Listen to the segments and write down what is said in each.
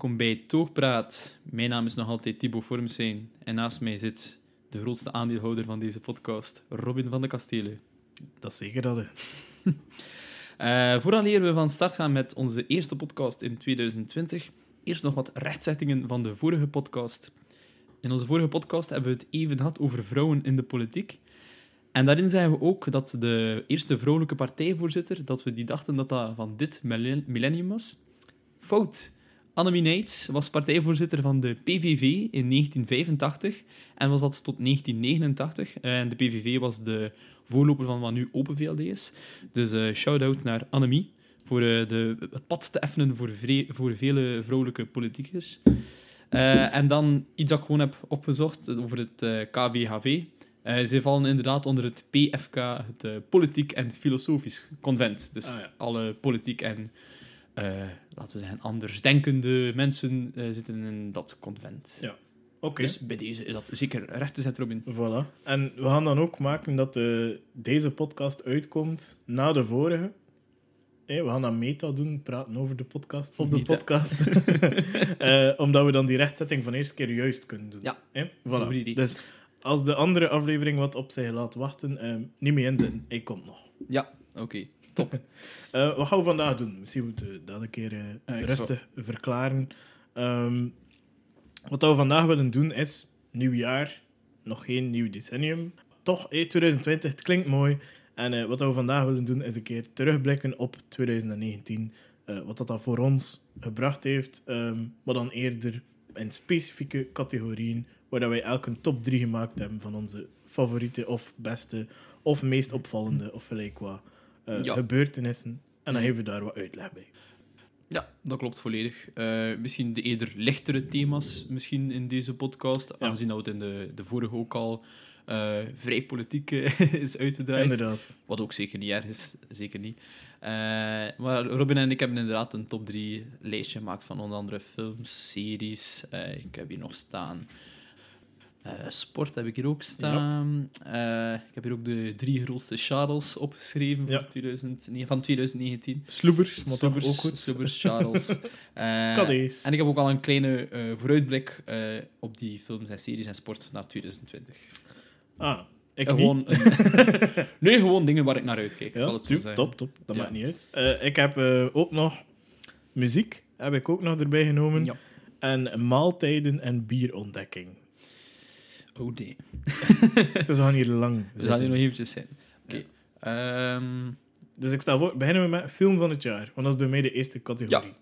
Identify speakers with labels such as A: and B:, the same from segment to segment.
A: welkom bij Toogpraat. Mijn naam is nog altijd Thibaut Vormsijn en naast mij zit de grootste aandeelhouder van deze podcast, Robin van de Kastelen.
B: Dat is zeker dat. hè.
A: Uh, vooraleer we van start gaan met onze eerste podcast in 2020, eerst nog wat rechtzettingen van de vorige podcast. In onze vorige podcast hebben we het even gehad over vrouwen in de politiek. En daarin zeiden we ook dat de eerste vrouwelijke partijvoorzitter, dat we die dachten dat dat van dit millen- millennium was. Fout. Annemie Neits was partijvoorzitter van de PVV in 1985 en was dat tot 1989. En de PVV was de voorloper van wat nu Open VLD is. Dus eh shout-out naar Annemie voor eh, de, het pad te effenen voor, voor vele vrouwelijke politicus. Eh, en dan iets dat ik gewoon heb opgezocht over het eh, KVHV. Eh ze vallen inderdaad onder het PFK, het eh, Politiek en Filosofisch Convent. Dus
B: Ah, ja.
A: alle politiek en, eh, laten we zeggen, andersdenkende mensen eh, zitten in dat convent.
B: Ja. Oké,
A: Dus bij deze is dat zeker recht te zetten, Robin.
B: voilà. En we gaan dan ook maken dat eh, deze podcast uitkomt na de vorige. We gaan dan meta doen, praten over de podcast, op de
A: Meta.
B: podcast. Eh, omdat we dan die rechtzetting van de eerste keer juist kunnen doen.
A: Ja.
B: Hé,
A: is een goed
B: voilà.
A: idee.
B: Dus als de andere aflevering wat op zich laat wachten, eh, niet meer inzetten. Hij komt nog.
A: Ja, oké.
B: Eh, wat gaan we vandaag doen? Misschien moeten we dat een keer eh,
A: ik
B: rustig verklaren. Ehm, wat we vandaag willen doen is nieuw jaar, nog geen nieuw decennium. Toch, eh, 2020, het klinkt mooi. En eh, wat we vandaag willen doen is een keer terugblikken op 2019. eh, wat dat dan voor ons gebracht heeft, ehm, maar dan eerder in specifieke categorieën, waar dat wij elk een top 3 gemaakt hebben van onze favoriete of beste of meest opvallende of gelijk wat eh,
A: Ja.
B: gebeurtenissen. En dan
A: Mhm.
B: geven we daar wat uitleg bij.
A: Ja, dat klopt volledig. Eh, misschien de eerder lichtere thema's misschien in deze podcast,
B: Ja.
A: aangezien dat het in de, de vorige ook al eh, vrij politiek is uitgedraaid.
B: Inderdaad.
A: Wat ook zeker niet erg is, zeker niet. Maar Robin en ik hebben inderdaad een top 3 lijstje gemaakt van onder andere films, series. Ik heb hier nog staan. Eh, sport heb ik hier ook staan. Eh, ik heb hier ook de drie grootste Charles opgeschreven
B: Ja.
A: voor 2000, nee, van 2019.
B: Sloebers, maar
A: Sloebers,
B: ook goed.
A: Sloebers, Charles.
B: Cadees.
A: en ik heb ook al een kleine vooruitblik op die films en series en sport naar 2020.
B: Ah, ik niet.
A: gewoon een- nee, gewoon dingen waar ik naar uitkijk.
B: Ja,
A: zal het
B: top, top. Dat maakt niet uit. Ik heb ook nog muziek, heb ik ook nog erbij genomen. En maaltijden en bierontdekking.
A: Oh nee.
B: dus we gaan hier lang
A: We gaan
B: zitten.
A: hier nog eventjes zijn. Oké. Ehm,
B: Dus ik stel voor, beginnen we met film van het jaar. Want dat is bij mij de eerste categorie.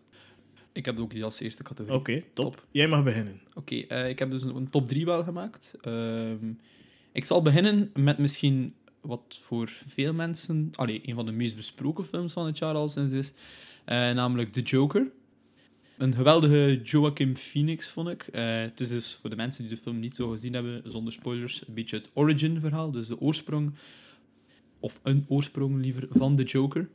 A: ik heb ook die als eerste categorie.
B: Oké, top.
A: Top.
B: Jij mag beginnen.
A: Oké, eh, ik heb dus een, een top 3 wel gemaakt. Ehm, ik zal beginnen met misschien wat voor veel mensen... Allee, een van de meest besproken films van het jaar al sinds is. eh, namelijk The Joker. Een geweldige Joaquin Phoenix, vond ik. Eh, het is dus, voor de mensen die de film niet zo gezien hebben, zonder spoilers, een beetje het origin-verhaal. Dus de oorsprong, of een oorsprong liever, van de Joker.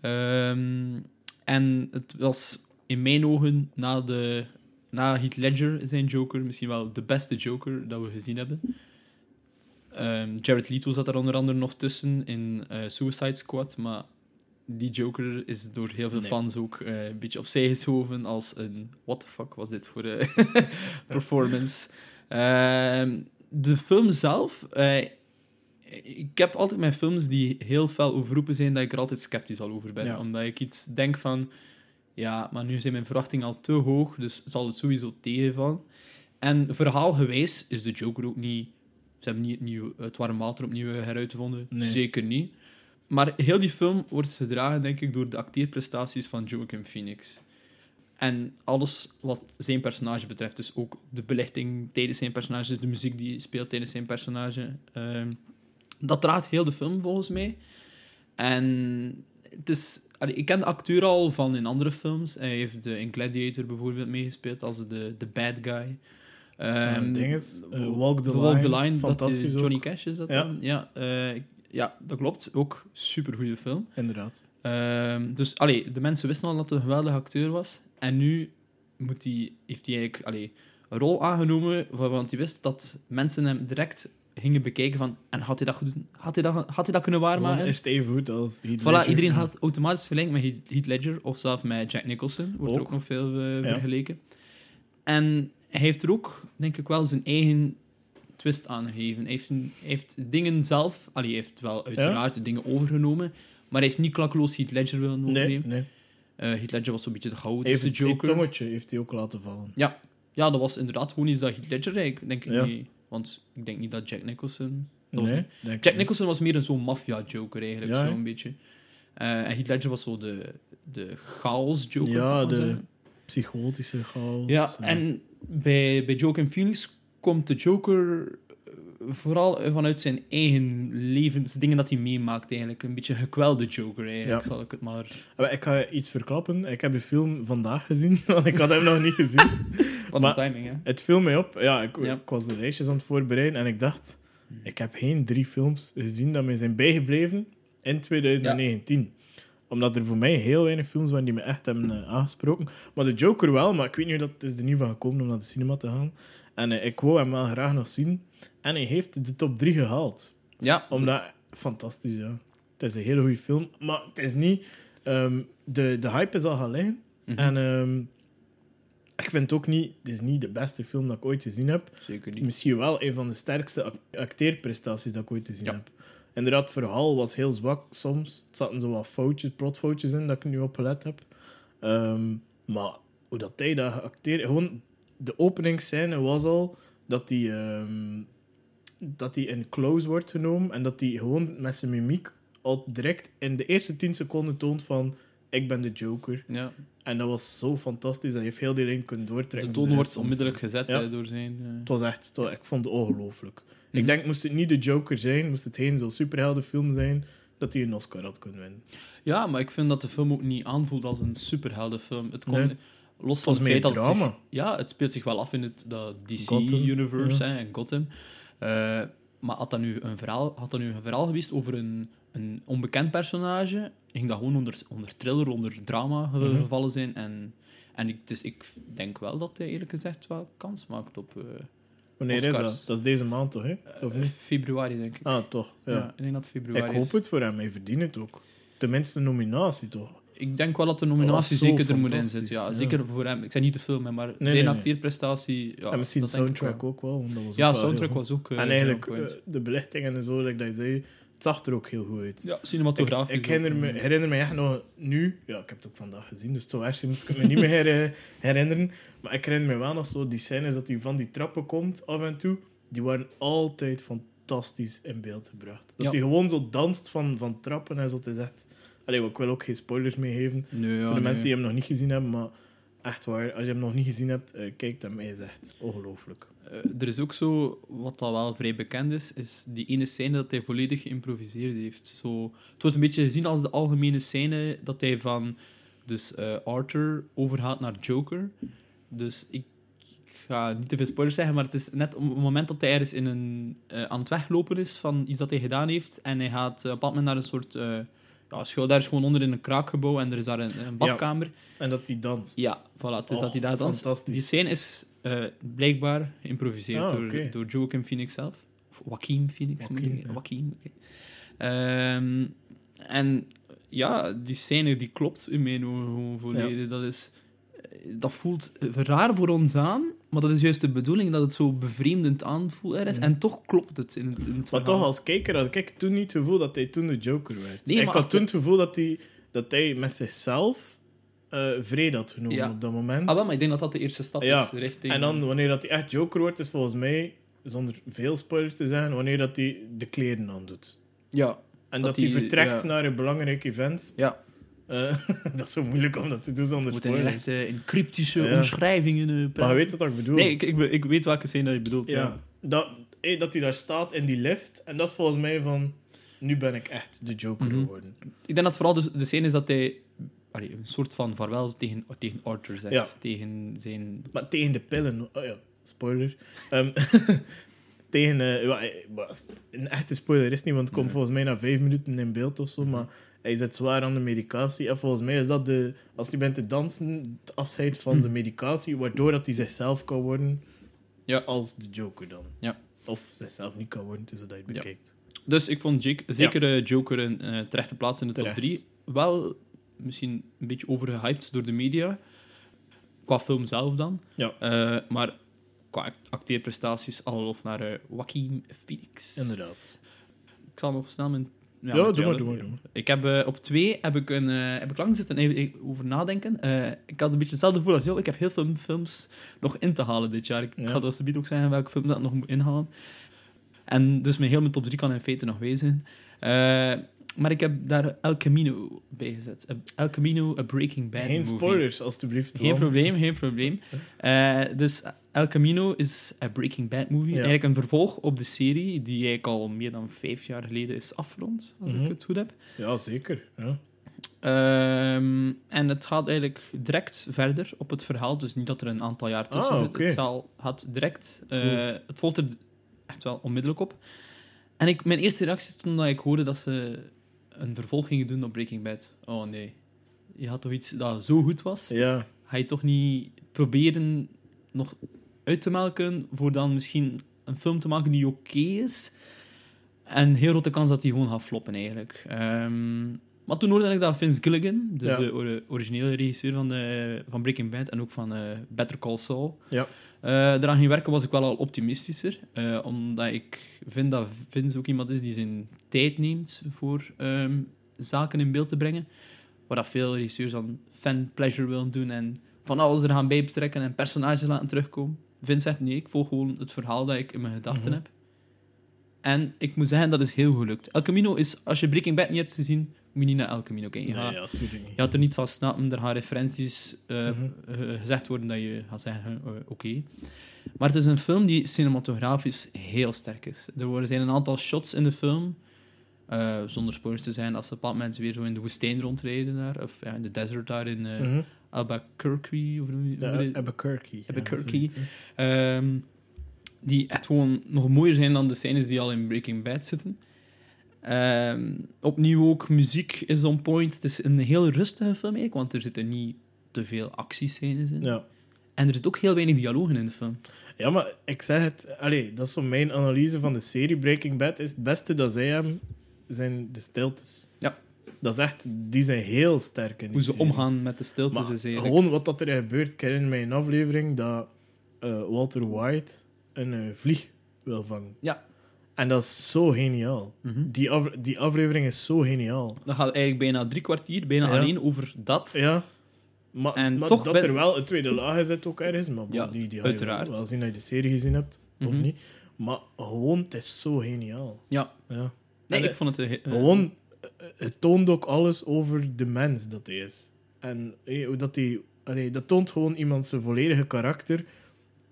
A: Ehm, en het was in mijn ogen na, de, na Heath Ledger zijn Joker misschien wel de beste Joker dat we gezien hebben. Ehm, Jared Leto zat er onder andere nog tussen in eh, Suicide Squad, maar die Joker is door heel veel
B: Nee.
A: fans ook eh, een beetje opzij geschoven als een what the fuck was dit voor een performance. Ehm, de film zelf, eh, ik heb altijd mijn films die heel fel overroepen zijn, dat ik er altijd sceptisch al over ben.
B: Ja.
A: Omdat ik iets denk van, ja, maar nu zijn mijn verwachtingen al te hoog, dus zal het sowieso tegenvallen. En verhaalgewijs is de Joker ook niet... Ze hebben niet het, nieuw, het warm water opnieuw heruitgevonden.
B: Nee.
A: Zeker niet. Maar heel die film wordt gedragen, denk ik, door de acteerprestaties van Joaquin Phoenix. En alles wat zijn personage betreft, dus ook de belichting tijdens zijn personage, de muziek die speelt tijdens zijn personage. ehm, dat draagt heel de film volgens mij. En het is, allee, ik ken de acteur al van in andere films. Hij heeft eh, in Gladiator bijvoorbeeld meegespeeld als de, de bad guy.
B: Eh,
A: Ehm,
B: ding is, eh,
A: Walk
B: the
A: Walk the
B: Line,
A: Line, dat
B: fantastisch
A: die Johnny
B: ook.
A: Cash is dat
B: Ja.
A: dan? Ja, eh, ik- ja, dat klopt. Ook super goede film.
B: Inderdaad.
A: Ehm, dus allee, de mensen wisten al dat hij een geweldige acteur was. En nu moet hij, heeft hij eigenlijk allee, een rol aangenomen, wa- want hij wist dat mensen hem direct gingen bekijken van... En had hij dat, goed, had hij dat, had hij dat kunnen
B: Gewoon
A: waarmaken?
B: is het even goed als Heath
A: Voilà,
B: Ledger.
A: iedereen had automatisch verlinkt met Heath- Ledger of zelfs met Jack Nicholson. Wordt er
B: Ook.
A: ook nog veel eh,
B: Ja.
A: vergeleken. En hij heeft er ook, denk ik wel, zijn eigen twist. Hij heeft, hij heeft dingen zelf... Allee, hij heeft wel uiteraard de dingen overgenomen, maar hij heeft niet klakkeloos Heath Ledger willen
B: Nee,
A: overnemen.
B: nee.
A: Eh Heath Ledger was zo'n beetje de chaotische
B: heeft het
A: Joker.
B: tongetje heeft hij ook laten vallen.
A: Ja. ja, dat was inderdaad gewoon iets dat Heath Ledger eigenlijk, denk ik
B: Ja.
A: niet... Want ik denk niet dat Jack Nicholson... Dat was
B: nee,
A: niet-
B: denk ik
A: Jack
B: niet.
A: Nicholson was meer een zo'n maffia-joker eigenlijk,
B: Ja, hè?
A: zo'n beetje. Eh, en Heath Ledger was zo de, de chaos-joker.
B: Ja, de
A: zeggen.
B: psychotische chaos.
A: Ja, en bij, bij Joker Phoenix komt de Joker eh, vooral vanuit zijn eigen levens, dingen dat hij meemaakt eigenlijk. Een beetje een gekwelde Joker eigenlijk,
B: Ja.
A: zal ik het maar...
B: Ik ga iets verklappen. Ik heb de film vandaag gezien, want ik had hem nog niet gezien.
A: Wat een timing, hè.
B: Het viel mij op. Ja, ik,
A: Ja.
B: ik was de lijstjes aan het voorbereiden en ik dacht, ik heb geen drie films gezien dat mij zijn bijgebleven in 2019. Omdat er voor mij heel weinig films waren die me echt hebben eh, aangesproken. Maar de Joker wel, maar ik weet niet hoe dat is er niet van gekomen om naar de cinema te gaan. En eh, ik wou hem wel graag nog zien. En hij heeft de top 3 gehaald.
A: Ja,
B: Omdat, fantastisch, ja. Het is een hele goede film. Maar het is niet... ehm, de, de hype is al gaan liggen.
A: Mhm.
B: En ehm, ik vind het ook niet... Het is niet de beste film dat ik ooit gezien heb.
A: zeker niet.
B: Misschien wel een van de sterkste ac- acteerprestaties dat ik ooit gezien
A: Ja.
B: heb. Inderdaad, het verhaal was heel zwak soms. Er zaten zo wat foutjes, plotfoutjes in dat ik nu op gelet heb. Ehm, maar hoe dat hij dat geacteerd... Gewoon, de openingsscène was al dat hij... ehm, dat hij in close wordt genomen en dat hij gewoon met zijn mimiek al direct in de eerste 10 seconden toont van ik ben de Joker.
A: Ja.
B: En dat was zo fantastisch. Dat heeft heel die lijn kunnen
A: De
B: doortrekken.
A: toon wordt onmiddellijk gezet
B: Ja.
A: door zijn... eh,
B: Het was echt, het was- ik vond het ongelooflijk.
A: Mhm.
B: Ik denk, moest het niet de Joker zijn, moest het geen zo'n superheldenfilm zijn, dat hij een Oscar had kunnen winnen.
A: Ja, maar ik vind dat de film ook niet aanvoelt als een superheldenfilm. Het
B: Nee.
A: Los van het feit dat het zich- ja, het speelt zich wel af in het DC-universe
B: ja.
A: en Gotham. Eh, maar had dat nu een verhaal, had dat nu een verhaal geweest over een, een onbekend personage, ging dat gewoon onder, onder thriller, onder drama
B: Mhm.
A: gevallen zijn. En, en ik, dus ik denk wel dat hij eerlijk gezegd wel kans maakt op eh,
B: Wanneer is dat? Dat is deze maand toch, hè? Of
A: eh,
B: niet?
A: februari, denk ik.
B: Ah, toch. Ja.
A: ja. ik denk dat februari
B: ik
A: is.
B: hoop het voor hem, hij verdient het ook. Tenminste, een nominatie toch?
A: Ik denk wel dat de nominatie zeker er moet in zitten. Ja,
B: ja.
A: Zeker voor hem. Ik zei niet de film, maar
B: nee,
A: zijn
B: nee.
A: acteerprestatie... Ja,
B: en misschien de
A: dat denk ik
B: soundtrack
A: wel.
B: ook wel. Want dat was
A: Ja, soundtrack was ook... eh.
B: En eigenlijk, eh, de belichtingen en zo, like dat je zei, het zag er ook heel goed uit.
A: ja, cinematografisch.
B: ik herinner, me, herinner me echt nog nu, ja, ik heb het ook vandaag gezien, dus zo erg moest ik me niet meer her- herinneren. Maar ik herinner me wel nog zo die scènes dat hij van die trappen komt af en toe. Die waren altijd fantastisch in beeld gebracht. Dat
A: Ja.
B: hij gewoon zo danst van, van trappen en zo. Is echt... Allee, ik wil ook geen spoilers meegeven
A: Nee, ja,
B: voor de mensen die hem nog niet gezien hebben, maar echt waar, als je hem nog niet gezien hebt, eh, kijk hem, hij is echt ongelooflijk.
A: Eh, er is ook zo, wat dat wel vrij bekend is, is die ene scène dat hij volledig geïmproviseerd heeft. Zo, het wordt een beetje gezien als de algemene scène dat hij van dus, eh, Arthur overgaat naar Joker. Dus ik, ga niet te veel spoilers zeggen, maar het is net op het moment dat hij ergens in een, aan het weglopen is van iets dat hij gedaan heeft en hij gaat op een bepaald moment naar een soort uh, ja, schuil daar is gewoon onder in een kraakgebouw en er is daar een, een badkamer.
B: En dat hij danst.
A: Ja, voilà. Het is
B: Och,
A: dat hij daar danst.
B: fantastisch.
A: Die scène is eh, blijkbaar geïmproviseerd
B: Ah,
A: door, door Joaquin Phoenix zelf. Of Joaquin Phoenix.
B: Joaquin, ja.
A: Joaquin. Ehm, en ja, die scène die klopt in mijn ogen gewoon volledig. Dat, is, eh, dat voelt raar voor ons aan, maar dat is juist de bedoeling dat het zo bevreemdend aanvoelt er is. En toch klopt het in het, in het
B: Maar toch, als kijker had ik toen niet het gevoel dat hij toen de Joker werd.
A: Nee,
B: ik
A: maar
B: had
A: achter-
B: toen het gevoel dat hij, dat hij met zichzelf eh vrede had genomen
A: Ja.
B: op dat moment.
A: Ah, wel, maar ik denk dat dat de eerste stap
B: Ja.
A: is richting...
B: En dan, wanneer dat hij echt Joker wordt, is volgens mij, zonder veel spoilers te zeggen, wanneer dat hij de kleren aandoet.
A: Ja,
B: En
A: Dat
B: dat, hij vertrekt
A: ja.
B: naar een belangrijk event.
A: ja.
B: Eh, dat is zo moeilijk om dat te doen zonder
A: moet
B: spoilers.
A: echt eh, in cryptische
B: Ja.
A: omschrijvingen eh, praten.
B: Maar je weet wat ik bedoel.
A: Nee, ik, ik, ik weet welke scène dat je bedoelt. Ja.
B: ja. Dat, dat hij daar staat in die lift. En dat is volgens mij van... Nu ben ik echt de Joker
A: Mhm.
B: geworden.
A: Ik denk dat vooral de, de scène is dat hij allee, een soort van vaarwel tegen, tegen Arthur zegt.
B: Ja.
A: Tegen zijn...
B: Maar tegen de pillen... Oh ja, spoiler. Ehm, tegen... een echte spoiler is niet, want het komt
A: Nee.
B: volgens mij na vijf minuten in beeld of zo.
A: Mhm.
B: Maar hij zit zwaar aan de medicatie. En volgens mij is dat de... Als hij bent te dansen, het afscheid van de medicatie, waardoor dat hij zichzelf kan worden
A: Ja.
B: als de Joker dan.
A: Ja.
B: Of zichzelf niet kan worden, zodat je het
A: Ja.
B: bekijkt.
A: Dus ik vond Jake, zeker Joker een eh, terechte plaats in de top
B: Terecht.
A: 3. Wel misschien een beetje overgehyped door de media. Qua film zelf dan.
B: Ja.
A: Eh, maar qua act- acteerprestaties, lof naar eh Joaquin Phoenix.
B: Inderdaad.
A: Ik zal nog snel mijn...
B: Ja, doe maar, doe maar, doe maar.
A: Ik heb eh, op twee heb ik, een, eh, heb ik lang zitten even- even over nadenken. Eh, ik had een beetje hetzelfde gevoel als jou. Ik heb heel veel films nog in te halen dit jaar. Ik
B: Ja.
A: ga dat alsjeblieft ook zeggen welke film dat ik nog moet inhalen. En dus mijn heel mijn top 3 kan in feite nog wezen. Eh, maar ik heb daar El Camino bij gezet. El Camino, a Breaking Bad
B: Geen
A: movie.
B: spoilers, alstublieft.
A: Geen
B: want-
A: probleem, geen probleem. Eh, dus El Camino is een Breaking Bad movie. Eigenlijk een vervolg op de serie die eigenlijk al meer dan vijf jaar geleden is afgerond, als
B: Mhm.
A: ik het goed heb.
B: Ja, zeker. Ja.
A: Ehm, en het gaat eigenlijk direct verder op het verhaal. Dus niet dat er een aantal jaar tussen
B: Ah,
A: zit. Het zal, gaat direct... eh. Het volgt er echt wel onmiddellijk op. En ik, mijn eerste reactie toen dat ik hoorde dat ze een vervolg gingen doen op Breaking Bad. Oh nee. Je had toch iets dat zo goed was?
B: ja.
A: Ga je toch niet proberen nog uit te melken voor dan misschien een film te maken die oké is? En heel grote kans dat die gewoon gaat floppen eigenlijk. Ehm, maar toen hoorde ik dat Vince Gilligan, dus
B: Ja.
A: de ori- originele regisseur van, de, van Breaking Bad en ook van eh, Better Call Saul,
B: Ja.
A: eh, eraan ging werken, was ik wel al optimistischer. eh, omdat ik vind dat Vince ook iemand is die zijn tijd neemt voor ehm, zaken in beeld te brengen. Waar dat veel regisseurs dan fan pleasure willen doen en van alles er gaan bij betrekken en personages laten terugkomen. Vince zegt nee, ik volg gewoon het verhaal dat ik in mijn gedachten
B: Mhm.
A: heb. En ik moet zeggen, dat is heel gelukt. El Camino is, als je Breaking Bad niet hebt gezien, moet je niet naar El Camino kijken. Je
B: Nee,
A: gaat-
B: ja,
A: je had er niet van snappen, er gaan referenties eh,
B: Mhm.
A: gezegd worden dat je gaat zeggen, eh, oké. Maar het is een film die cinematografisch heel sterk is. Er worden- zijn een aantal shots in de film, eh, zonder spoilers te zijn, als ze op een bepaald moment weer zo in de woestijn rondrijden daar, of ja, in de desert daar in
B: Mhm.
A: Albuquerque, of noem je
B: Albuquerque. ja.
A: Ehm, die echt gewoon nog mooier zijn dan de scènes die al in Breaking Bad zitten. Ehm, opnieuw ook, muziek is on point. Het is een heel rustige film eigenlijk, want er zitten niet te veel actiescènes in.
B: Ja.
A: En er zit ook heel weinig dialogen in de film.
B: ja, maar ik zeg het... Allee, dat is zo mijn analyse van de serie Breaking Bad. Is het beste dat zij hebben, zijn de stiltes.
A: Ja.
B: Dat is echt... Die zijn heel sterk in die
A: Hoe ze
B: serie.
A: omgaan met de stiltes
B: Maar
A: is eigenlijk...
B: gewoon wat dat er gebeurt. Ik herinner mij een aflevering dat eh, Walter White een eh, vlieg wil vangen.
A: Ja.
B: En dat is zo geniaal.
A: Mhm.
B: Die, af, die aflevering is zo geniaal.
A: Dat gaat eigenlijk bijna drie kwartier, bijna
B: Ja.
A: alleen over dat.
B: Ja. Maar,
A: En
B: maar
A: toch
B: dat
A: ben-
B: er wel een tweede laag zit ook ergens. Maar
A: Ja,
B: die, die ga je
A: uiteraard.
B: wel zien dat je de serie gezien hebt, of
A: Mhm.
B: niet. Maar gewoon, het is zo geniaal.
A: Ja.
B: Ja.
A: Nee,
B: En,
A: ik
B: eh,
A: vond het... eh, eh,
B: Gewoon, het toont ook alles over de mens dat hij is. En eh, hoe dat hij... allee, dat toont gewoon iemand zijn volledige karakter.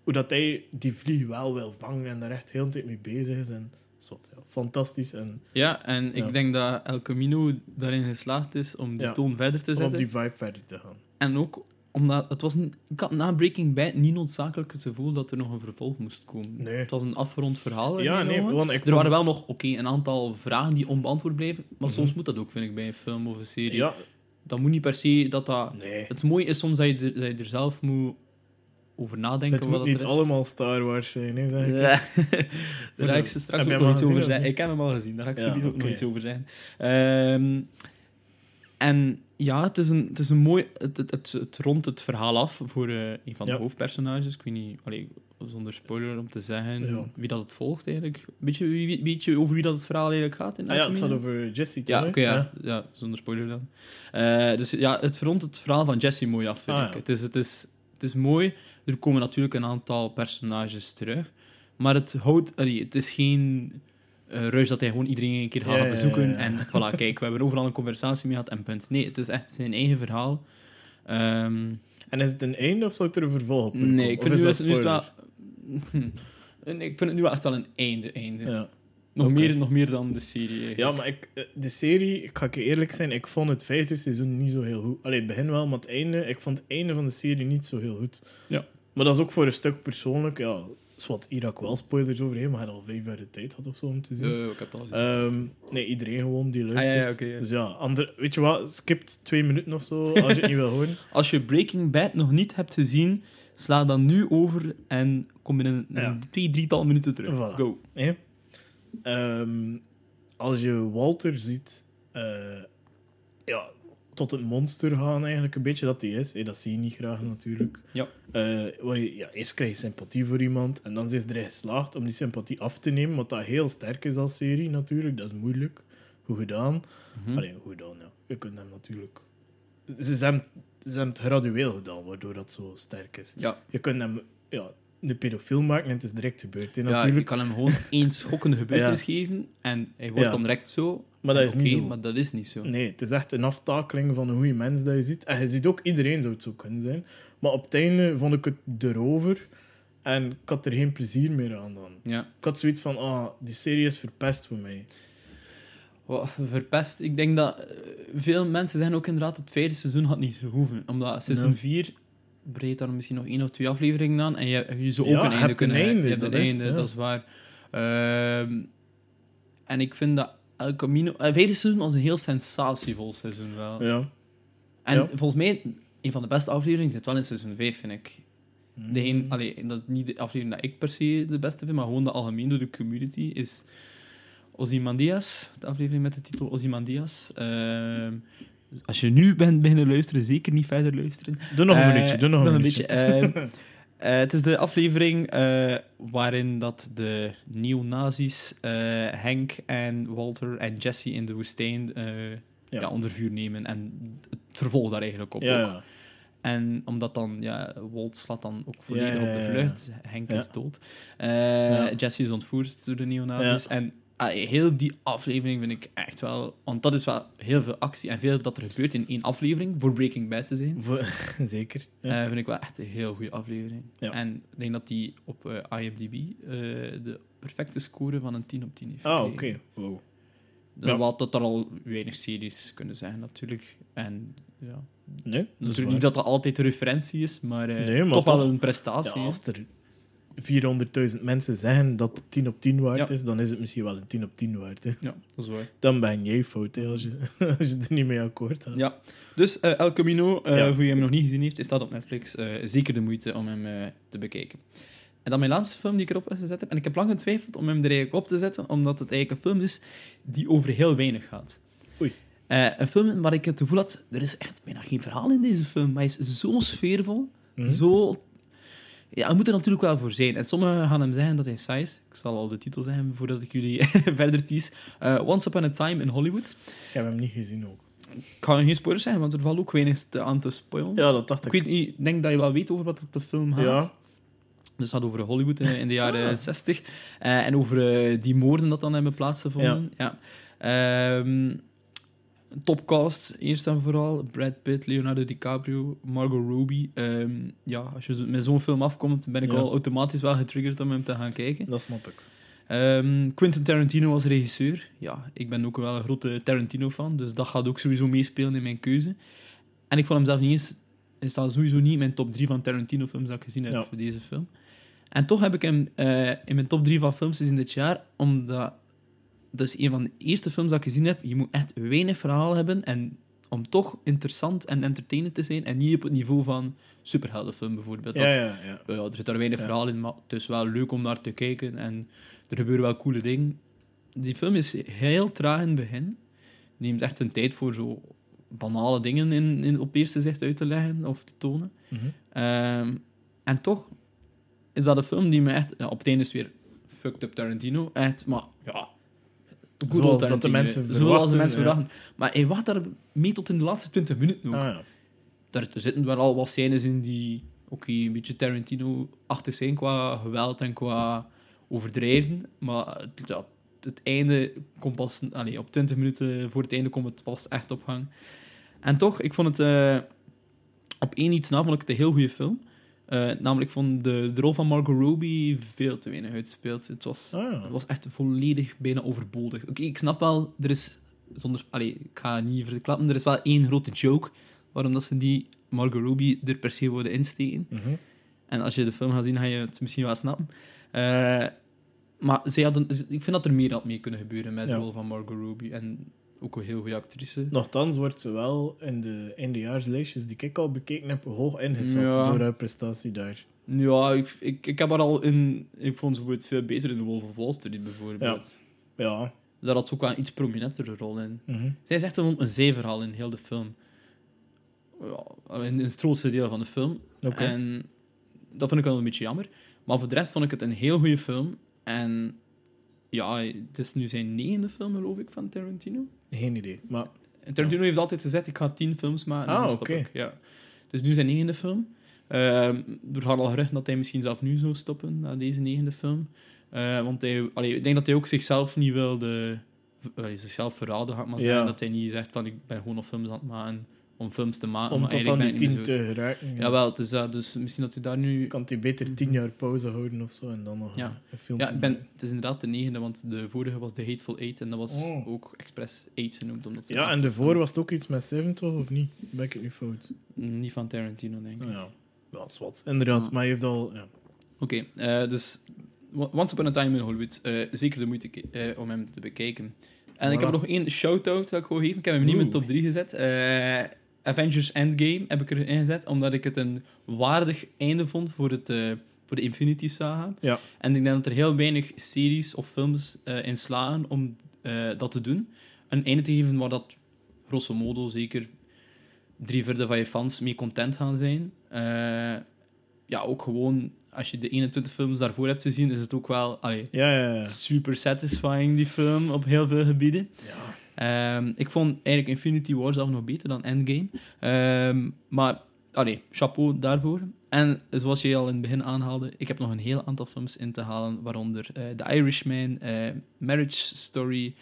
B: Hoe dat hij die vlieg wel wil vangen en daar echt heel de tijd mee bezig is. En dat wat, ja, fantastisch. En
A: Ja, en
B: Ja.
A: ik denk dat El Camino daarin geslaagd is om die
B: Ja.
A: toon verder te
B: om
A: zetten.
B: op die vibe verder te gaan.
A: En ook omdat het was niet, ik had na Breaking Bad niet noodzakelijk het gevoel dat er nog een vervolg moest komen.
B: Nee.
A: Het was een afgerond verhaal.
B: Ja, nee, want ik
A: Er
B: vond-
A: waren wel nog oké een aantal vragen die onbeantwoord blijven. Maar
B: Mhm.
A: soms moet dat ook, vind ik, bij een film of een serie.
B: Ja,
A: Dat moet niet per se dat dat...
B: nee.
A: Het mooie is soms dat je, er, dat je er zelf moet over nadenken.
B: Het moet niet
A: er is.
B: allemaal Star Wars zijn, hè, zeg ik.
A: Ja. Daar ga ik ze straks ook nog iets over zeggen. Ik heb hem al gezien, daar ga ik
B: Ja,
A: ze ook nog iets over zeggen. Ehm, en ja, het is een, het is een mooi... Het, het, het, het rondt het verhaal af voor eh, een van de
B: Ja.
A: hoofdpersonages. Ik weet niet, allee, zonder spoiler om te zeggen
B: Ja.
A: wie dat het volgt eigenlijk. Weet je, wie, weet je over wie dat het verhaal eigenlijk gaat? In
B: Ah, ja, het gaat over Jesse,
A: Ja, oké, ja. ja. zonder spoiler dan. Eh, dus ja, het rondt het verhaal van Jesse mooi af, vind
B: Ah,
A: ik. Het, is, het, is, het is mooi. Er komen natuurlijk een aantal personages terug. Maar het houdt... allee, het is geen eh ruis dat hij gewoon iedereen een keer gaat bezoeken. En voilà, kijk, we hebben overal een conversatie mee gehad en punt. Nee, het is echt zijn eigen verhaal. Ehm,
B: En is het een einde of zou het er een vervolg op
A: nee, ik vind, nu, is, nu is het wel... Nee, ik vind het nu wel echt wel een einde. einde.
B: Ja.
A: Nog, meer, nog meer dan de serie. eigenlijk.
B: ja, maar ik, eh, de serie, ik ga ik je eerlijk zijn, ik vond het vijfde seizoen niet zo heel goed. Allee, het begin wel, maar het einde, ik vond het einde van de serie niet zo heel goed.
A: Ja.
B: Maar dat is ook voor een stuk persoonlijk, ja, is wat hier ook wel spoilers overheen, maar hij had al vijf jaar de tijd had of zo om te zien.
A: Ik heb het al gezien.
B: Ehm, nee, iedereen gewoon die luistert.
A: Ah, ja, ja, oké, ja.
B: Dus ja, ander, weet je wat, skipt twee minuten of zo als je het niet wil horen.
A: Als je Breaking Bad nog niet hebt gezien, Sla dan nu over en kom binnen een
B: Ja.
A: twee, drietal minuten terug.
B: Voilà.
A: Go.
B: Ehm, als je Walter ziet, eh, ja, tot het monster gaan eigenlijk een beetje dat hij is. hè, dat zie je niet graag natuurlijk.
A: Ja.
B: Eh, ja, eerst krijg je sympathie voor iemand en dan is erin geslaagd om die sympathie af te nemen, wat dat heel sterk is als serie natuurlijk. Dat is moeilijk. Hoe gedaan?
A: Mhm.
B: Allee, hoe gedaan, ja. Je kunt hem natuurlijk... Ze hebben, ze het gradueel gedaan, waardoor dat zo sterk is.
A: Ja,
B: Je kunt hem ja, de pedofiel maken en het is direct gebeurd. Hè,
A: ja, je
B: natuurlijk.
A: kan hem gewoon één schokkende gebeurtenis geven en hij wordt
B: Ja.
A: dan direct zo.
B: Maar dat is niet zo.
A: Maar dat is niet zo.
B: Nee, het is echt een aftakeling van een goede mens dat je ziet. En je ziet ook, iedereen zou het zo kunnen zijn. Maar op het einde vond ik het erover. En ik had er geen plezier meer aan dan.
A: Ja.
B: Ik had zoiets van, ah, die serie is verpest voor mij.
A: Wat verpest. Ik denk dat eh, veel mensen zeggen ook inderdaad het vijfde seizoen had niet hoeven. Omdat seizoen
B: Ja.
A: 4 breidt daar misschien nog één of twee afleveringen aan. En je, je zou
B: Ja,
A: ook een einde kunnen hebben.
B: einde,
A: Je hebt
B: dat
A: een einde, dat is waar. Ehm, en ik vind dat El Camino... Het vijfde seizoen was een heel sensatievol seizoen wel.
B: Ja.
A: En
B: Ja.
A: volgens mij, een van de beste afleveringen zit wel in seizoen 5, vind ik. De
B: Mm.
A: een, allee, dat niet de aflevering dat ik per se de beste vind, maar gewoon de algemeen door de community, is Ozymandias. De aflevering met de titel Ozymandias. Dus als je nu bent beginnen luisteren, zeker niet verder luisteren.
B: Doe nog een
A: Eh,
B: minuutje, doe nog, een minuutje.
A: Eh, het is de aflevering eh, waarin dat de neonazis eh, Henk en Walter en Jesse in de woestijn eh, ja. onder vuur nemen. En het vervolg daar eigenlijk op.
B: ja,
A: ook. En omdat dan, ja, Walt slaat dan ook volledig
B: Ja, ja,
A: op de vlucht. Henk is dood. Eh. Jesse is ontvoerd door de neonazis. En heel die aflevering vind ik echt wel... Want dat is wel heel veel actie en veel dat er gebeurt in één aflevering, voor Breaking Bad te zijn.
B: Voor- Zeker. Ja.
A: Eh, vind ik wel echt een heel goede aflevering.
B: Ja.
A: En ik denk dat die op eh, IMDb eh, de perfecte score van een 10 op 10 heeft
B: ah, oké. Wow. Ja.
A: Wat dat er al weinig series kunnen zijn, natuurlijk. En ja,
B: Nee, dat
A: niet dat dat altijd de referentie is, maar,
B: Nee, maar
A: toch, wel een prestatie.
B: Ja, als er 400.000 mensen zeggen dat het 10 op 10 waard
A: Ja.
B: is, dan is het misschien wel een 10 op 10 waard. Hè.
A: Ja, dat is waar.
B: Dan ben jij fout hè, als, je, als je er niet mee akkoord gaat.
A: Ja. Dus eh, El Camino,
B: Ja.
A: voor wie hem nog niet gezien heeft, is dat op Netflix eh, zeker de moeite om hem te bekijken. En dan mijn laatste film die ik erop gezet heb. En ik heb lang getwijfeld om hem er eigenlijk op te zetten, omdat het eigenlijk een film is die over heel weinig gaat.
B: Oei.
A: Een film waar ik het gevoel had, er is echt bijna geen verhaal in deze film, maar hij is zo sfeervol,
B: Mhm.
A: zo... Ja, je moet er natuurlijk wel voor zijn. En sommigen gaan hem zeggen dat hij saai is. Ik zal al de titel zeggen voordat ik jullie verder tease. Eh, Once Upon a Time in Hollywood.
B: Ik heb hem niet gezien ook.
A: Ik ga geen spoilers zeggen, want er valt ook weinig te- aan te spoilen.
B: Ja, dat dacht
A: Ik
B: ik.
A: weet niet, denk dat je wel weet over wat het de film gaat.
B: Ja,
A: Dus het gaat over Hollywood in de jaren
B: Ah.
A: 60. eh, en over eh, die moorden dat dan hebben plaatsgevonden. Ja. Ehm, topcast, eerst en vooral. Brad Pitt, Leonardo DiCaprio, Margot Robbie. Ehm, ja, als je met zo'n film afkomt, ben ik
B: Ja.
A: al automatisch wel getriggerd om hem te gaan kijken.
B: dat snap ik.
A: Ehm, Quentin Tarantino was regisseur. Ja, ik ben ook wel een grote Tarantino-fan, dus dat gaat ook sowieso meespelen in mijn keuze. En ik vond hem zelf niet eens... Hij staat sowieso niet in mijn top 3 van Tarantino-films dat ik gezien heb
B: Ja.
A: voor deze film. En toch heb ik hem eh, in mijn top 3 van films gezien dit jaar, omdat dat is een van de eerste films dat ik gezien heb. Je moet echt weinig verhaal hebben en om toch interessant en entertainend te zijn en niet op het niveau van superheldenfilm bijvoorbeeld.
B: Ja,
A: Dat-
B: ja, ja.
A: ja, er zit daar weinig
B: Ja.
A: verhaal in, maar het is wel leuk om naar te kijken en er gebeuren wel coole dingen. Die film is heel traag in het begin. Neemt echt zijn tijd voor zo banale dingen in, in, op eerste zicht uit te leggen of te tonen.
B: Mhm.
A: Ehm, en toch is dat een film die me echt... Ja, op het einde is weer fucked up Tarantino. Echt, maar ja...
B: Zoals dat de mensen
A: hè. Zoals de
B: verwachten,
A: mensen verwachten. Maar hij wacht daar mee tot in de laatste 20 minuten ook.
B: Ah, ja.
A: Daar er zitten wel al wat scènes in die oké, een beetje Tarantino-achtig zijn qua geweld en qua overdrijven. Maar het, ja, het einde komt pas... Allee, op 20 minuten voor het einde komt het pas echt op gang. En toch, ik vond het... eh, op één iets na vond ik het een heel goede film. Eh, namelijk, vond de, de rol van Margot Robbie veel te weinig uitgespeeld. Het was,
B: Ah, ja.
A: het was echt volledig bijna overbodig. Oké, ik snap wel, er is zonder... Allee, ik ga niet verklappen, er is wel één grote joke waarom dat ze die Margot Robbie er per se wilden insteken.
B: Mhm.
A: En als je de film gaat zien, ga je het misschien wel snappen. Eh, maar zij hadden, ik vind dat er meer had mee kunnen gebeuren met de rol van Margot Robbie. En ook een heel goede actrice.
B: Nochtans wordt ze wel in de eindejaarslijstjes die ik al bekeken heb, hoog ingezet
A: Ja.
B: door haar prestatie daar.
A: Ja, ik, ik, ik heb haar al in... Ik vond ze bijvoorbeeld veel beter in The Wolf of Wall Street, bijvoorbeeld.
B: Ja.
A: Daar had ze ook wel een iets prominentere rol in.
B: mhm.
A: Zij is echt een, een zeeverhaal in heel de film. Ja, in, in het grootste deel van de film. En dat vond ik wel een beetje jammer. Maar voor de rest vond ik het een heel goede film. En ja, het is nu zijn negende film, geloof ik, van Tarantino.
B: Geen idee. Maar
A: En Tarantino heeft altijd gezegd, ik ga tien films maken. en
B: Ah, oké.
A: ik. Ja. Dus nu zijn negende film. Ehm, er gaat al gerucht dat hij misschien zelf nu zou stoppen, na deze negende film. Eh, want hij, allee, ik denk dat hij ook zichzelf niet wilde... allee, zichzelf verraden, ik maar
B: Ja.
A: Dat hij niet zegt van, ik ben gewoon nog films aan het maken om films te maken.
B: om
A: maar
B: tot aan die tien te geraken. ja.
A: Jawel, is dat. Dus misschien dat hij daar nu...
B: kan hij beter tien jaar pauze houden of zo en dan nog
A: Ja.
B: een, film
A: Ja, ik ben, het is inderdaad de negende, want de vorige was The Hateful Eight en dat was
B: Oh.
A: ook expres Eight genoemd. Omdat
B: Ja, en daarvoor
A: film-
B: was het ook iets met Seven toch, of niet? Ben ik het nu fout?
A: Niet van Tarantino, denk ik.
B: Nou ja, dat is wat. Inderdaad,
A: Ja.
B: maar hij heeft al... Ja.
A: Oké, eh, dus Once Upon a Time in Hollywood, eh, zeker de moeite eh, om hem te bekijken. En ik heb nog één shout-out dat ik gewoon geven. Ik heb hem niet in mijn top 3 gezet. Avengers Endgame heb ik erin gezet, omdat ik het een waardig einde vond voor, het, eh, voor de Infinity Saga.
B: Ja.
A: En ik denk dat er heel weinig series of films eh in slagen om eh, dat te doen. Een einde te geven waar dat, grosso modo, zeker drie vierde van je fans mee content gaan zijn. Ja, ook gewoon, als je de 21 films daarvoor hebt gezien, is het ook wel allee,
B: Ja, ja, ja.
A: super satisfying, die film, op heel veel gebieden.
B: Ja.
A: Ehm, ik vond eigenlijk Infinity War zelf nog beter dan Endgame. Ehm, maar, allee, chapeau daarvoor. En zoals je al in het begin aanhaalde, ik heb nog een heel aantal films in te halen, waaronder eh, The Irishman, eh, Marriage Story,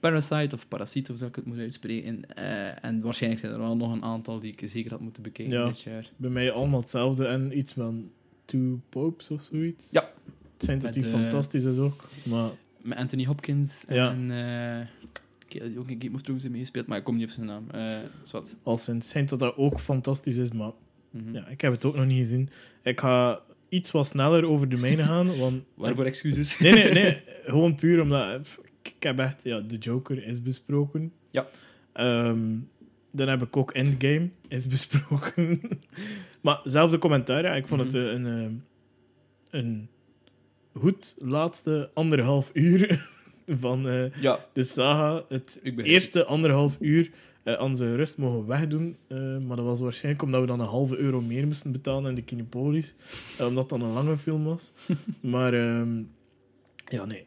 A: Parasite of Parasite, of dat ik het moet uitspreken. Eh, en waarschijnlijk zijn er wel nog een aantal die ik zeker had moeten bekijken
B: Ja.
A: dit jaar.
B: Bij mij allemaal hetzelfde en iets van Two Popes of zoiets.
A: Ja.
B: Het zijn dat die fantastisch is ook. Maar
A: Met Anthony Hopkins
B: Ja.
A: en... eh, kerel die ook in Game of Thrones meegespeeld, maar ik kom niet op zijn naam. Eh wat.
B: al sinds zijn dat dat ook fantastisch is, maar
A: Mhm.
B: ja, ik heb het ook nog niet gezien. Ik ga iets wat sneller over de mijne gaan, want...
A: Waarvoor excuses?
B: Nee, nee, nee. Gewoon puur omdat... Ik ik heb echt... Ja, de Joker is besproken.
A: Ja.
B: Ehm, dan heb ik ook Endgame is besproken. maar zelfde commentaar. ja. Ik vond het
A: Mhm.
B: eh, een, ehm, een goed laatste anderhalf uur van eh,
A: Ja,
B: de saga. Het eerste anderhalf uur eh aan zijn rust mogen wegdoen. eh, maar dat was waarschijnlijk omdat we dan een halve euro meer moesten betalen in de Kinepolis. eh, omdat dat een lange film was. maar ehm, ja, nee.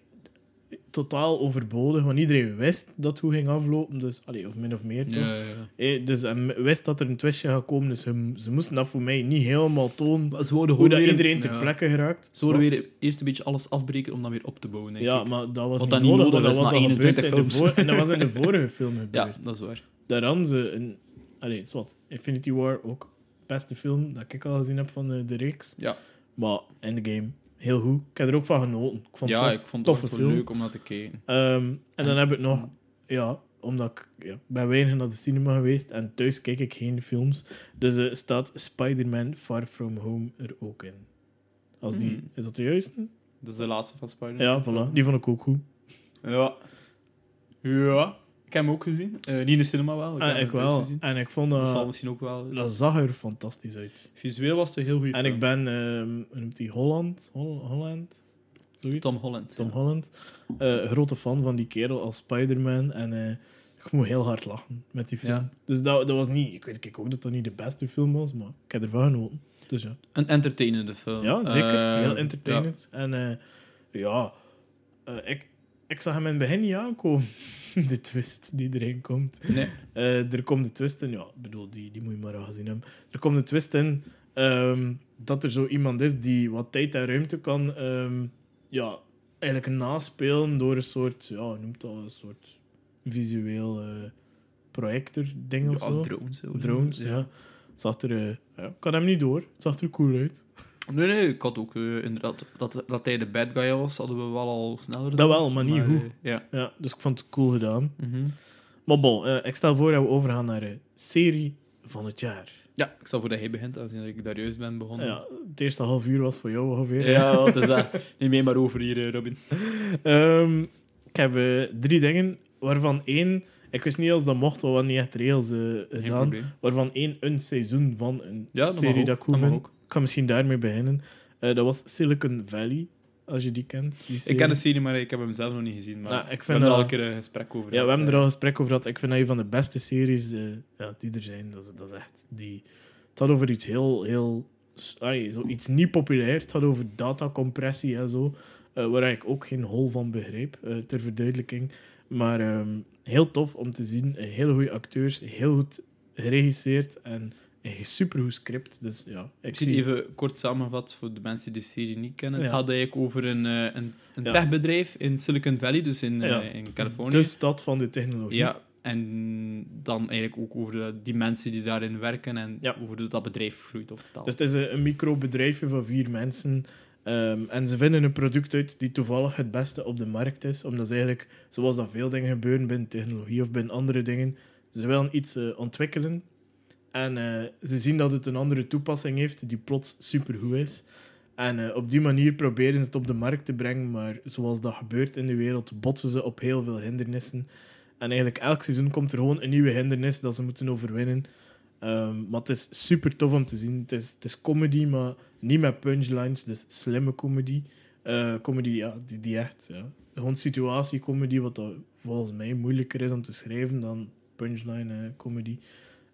B: Totaal overbodig, want iedereen wist dat hoe ging aflopen. Dus, allee, of min of meer toch?
A: Ja, ja, ja.
B: Eh, dus en wist dat er een twistje gaat komen. Dus ze, ze moesten dat voor mij niet helemaal tonen.
A: Maar ze wouden
B: Hoe dat
A: weer-
B: iedereen ter
A: ja.
B: plekke geraakt.
A: Ze wouden weer eerst een beetje alles afbreken om dan weer op te bouwen, denk
B: Ja,
A: ik.
B: maar dat was
A: Wat
B: niet nodig,
A: nodig
B: dat was
A: na
B: al gebeurd
A: 21
B: in de
A: films.
B: En dat was in de vorige film
A: Ja,
B: gebeurd.
A: dat is waar.
B: Daar hadden ze een... Allee, is wat. Infinity War ook. Beste film dat ik al gezien heb van de, de reeks.
A: Ja,
B: Maar Endgame, heel goed. Ik heb er ook van genoten. Ik vond
A: ja
B: tof,
A: ik vond het
B: film.
A: leuk om dat te kijken.
B: Ehm, en dan heb ik nog...
A: Mm.
B: Ja, omdat ik ja, ben weinig naar de cinema geweest en thuis kijk ik geen films. Dus er staat Spider-Man Far From Home er ook in. Als die,
A: Mm.
B: Is dat de juiste?
A: Dat is de laatste van Spider-Man.
B: Ja, voilà. Die vond ik ook goed.
A: Ja. Ja. Ik heb hem ook gezien. Eh, niet in de cinema wel. Ik
B: En
A: heb hem
B: ik wel.
A: gezien.
B: En ik vond
A: Dat zal misschien ook wel...
B: Dat zag er fantastisch uit.
A: Visueel was het een heel goede
B: En ik ben... hoe noemt die? Holland? Hol- Holland? Zoiets?
A: Tom Holland.
B: Tom
A: ja.
B: Holland. Eh, grote fan van die kerel als Spider-Man. En eh, ik moet heel hard lachen met die film.
A: Ja.
B: Dus dat, dat was niet... Ik weet ook dat dat niet de beste film was, maar ik heb ervan genoten. Dus ja.
A: Een entertainende film.
B: Ja, zeker. Heel entertainend. En ja, ik, ik zag hem in het begin niet aankomen. de twist die erin komt.
A: ja. Nee.
B: Eh, er komt de twist in, ja, ik bedoel, die, die moet je maar al gezien hebben. Er komt de twist in ehm, dat er zo iemand is die wat tijd en ruimte kan, ehm, ja, eigenlijk naspelen door een soort, ja, noemt dat, een soort visueel eh, projector-ding of
A: Ja,
B: zo.
A: drones.
B: Drones, ja.
A: Het
B: zag er, eh, ja, ik had hem niet door. Het zag er cool uit.
A: Nee, nee, ik had ook eh, inderdaad... Dat, dat hij de bad guy was, hadden we wel al sneller.
B: Dat wel, maar niet goed.
A: eh, ja.
B: Ja, dus ik vond het cool gedaan.
A: Mhm.
B: Maar bon, eh, ik stel voor dat we overgaan naar de serie van het jaar.
A: ja, ik zal voor dat hij begint, als ik daar juist ben begonnen.
B: Ja, het eerste half uur was voor jou ongeveer.
A: Ja, wat is dat? Neem mee maar over hier, Robin.
B: Ehm, ik heb drie dingen, waarvan één Ik wist niet als dat mocht, want we hadden niet echt regels gedaan. Waarvan één een seizoen van een
A: Ja, dat mag
B: serie dat ik vind.
A: ook.
B: Ik ga misschien daarmee beginnen. Eh, dat was Silicon Valley, als je die kent. Die
A: Ik ken de serie, maar ik heb hem zelf nog niet gezien. Maar
B: Nou, ik
A: we
B: vind
A: hebben er al een keer een gesprek over
B: Ja, we hebben er
A: eh.
B: al een gesprek over gehad. Ik vind dat een van de beste series eh, ja, die er zijn. Dat is, dat is echt... Die, het had over iets heel... heel allee, zo iets niet populair. Het had over datacompressie en zo. waar ik ook geen hol van begreep, ter verduidelijking. Maar ehm, heel tof om te zien. Hele goede acteurs. Heel goed geregisseerd. En een supergoed script. Dus ja, ik zie het.
A: even kort samenvat voor de mensen die de serie niet kennen. Het gaat eigenlijk over een, eh, een, een
B: Ja.
A: techbedrijf in Silicon Valley, dus in, eh, in Californië.
B: De stad van de technologie.
A: Ja, en dan eigenlijk ook over de, die mensen die daarin werken en over hoe dat bedrijf groeit of taal.
B: Dus het is een, een microbedrijfje van vier mensen. ehm, en ze vinden een product uit die toevallig het beste op de markt is. Omdat ze eigenlijk, zoals dat veel dingen gebeuren binnen technologie of binnen andere dingen, ze willen iets eh, ontwikkelen. En eh, ze zien dat het een andere toepassing heeft die plots supergoed is. En eh, op die manier proberen ze het op de markt te brengen. Maar zoals dat gebeurt in de wereld, botsen ze op heel veel hindernissen. En eigenlijk elk seizoen komt er gewoon een nieuwe hindernis dat ze moeten overwinnen. Ehm, maar het is super tof om te zien. Het is, het is comedy, maar niet met punchlines. Dus slimme comedy. Eh, comedy, ja, die, die echt... Ja. Gewoon situatiecomedy, wat volgens mij moeilijker is om te schrijven dan punchline eh, comedy.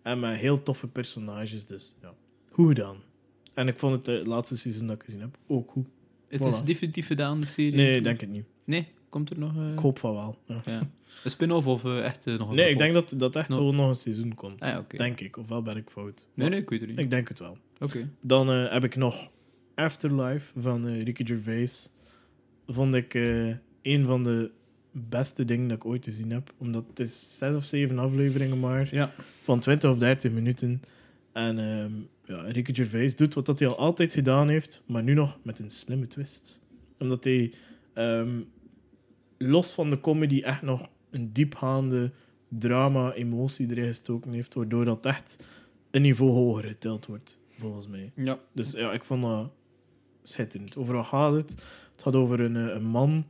B: En met heel toffe personages, dus ja. Goed gedaan. En ik vond het eh, laatste seizoen dat ik gezien heb ook goed.
A: het is definitief gedaan, de serie.
B: Nee, ik denk het niet.
A: Nee, komt er nog eh,
B: Ik hoop van wel. Ja.
A: ja. een spin-off of eh, echt eh, nog een
B: Nee, ik denk dat dat echt
A: No.
B: wel nog een seizoen komt.
A: Ah, ja.
B: Denk ik, ofwel ben ik fout.
A: Nee, nee, ik weet het niet.
B: Ik denk het wel.
A: Oké.
B: Dan heb ik nog Afterlife van Ricky Gervais. Vond ik een van de beste dingen dat ik ooit gezien heb. Omdat het is zes of zeven afleveringen maar.
A: Ja.
B: Van 20 of 30 minuten. En ehm, ja, Ricky Gervais doet wat dat hij al altijd gedaan heeft. Maar nu nog met een slimme twist. Omdat hij ehm, los van de comedy echt nog een diepgaande drama, emotie erin gestoken heeft. Waardoor dat echt een niveau hoger geteld wordt, volgens mij.
A: Ja.
B: Dus ja, ik vond dat schitterend. Over wat gaat het? Het gaat over een, eh, een man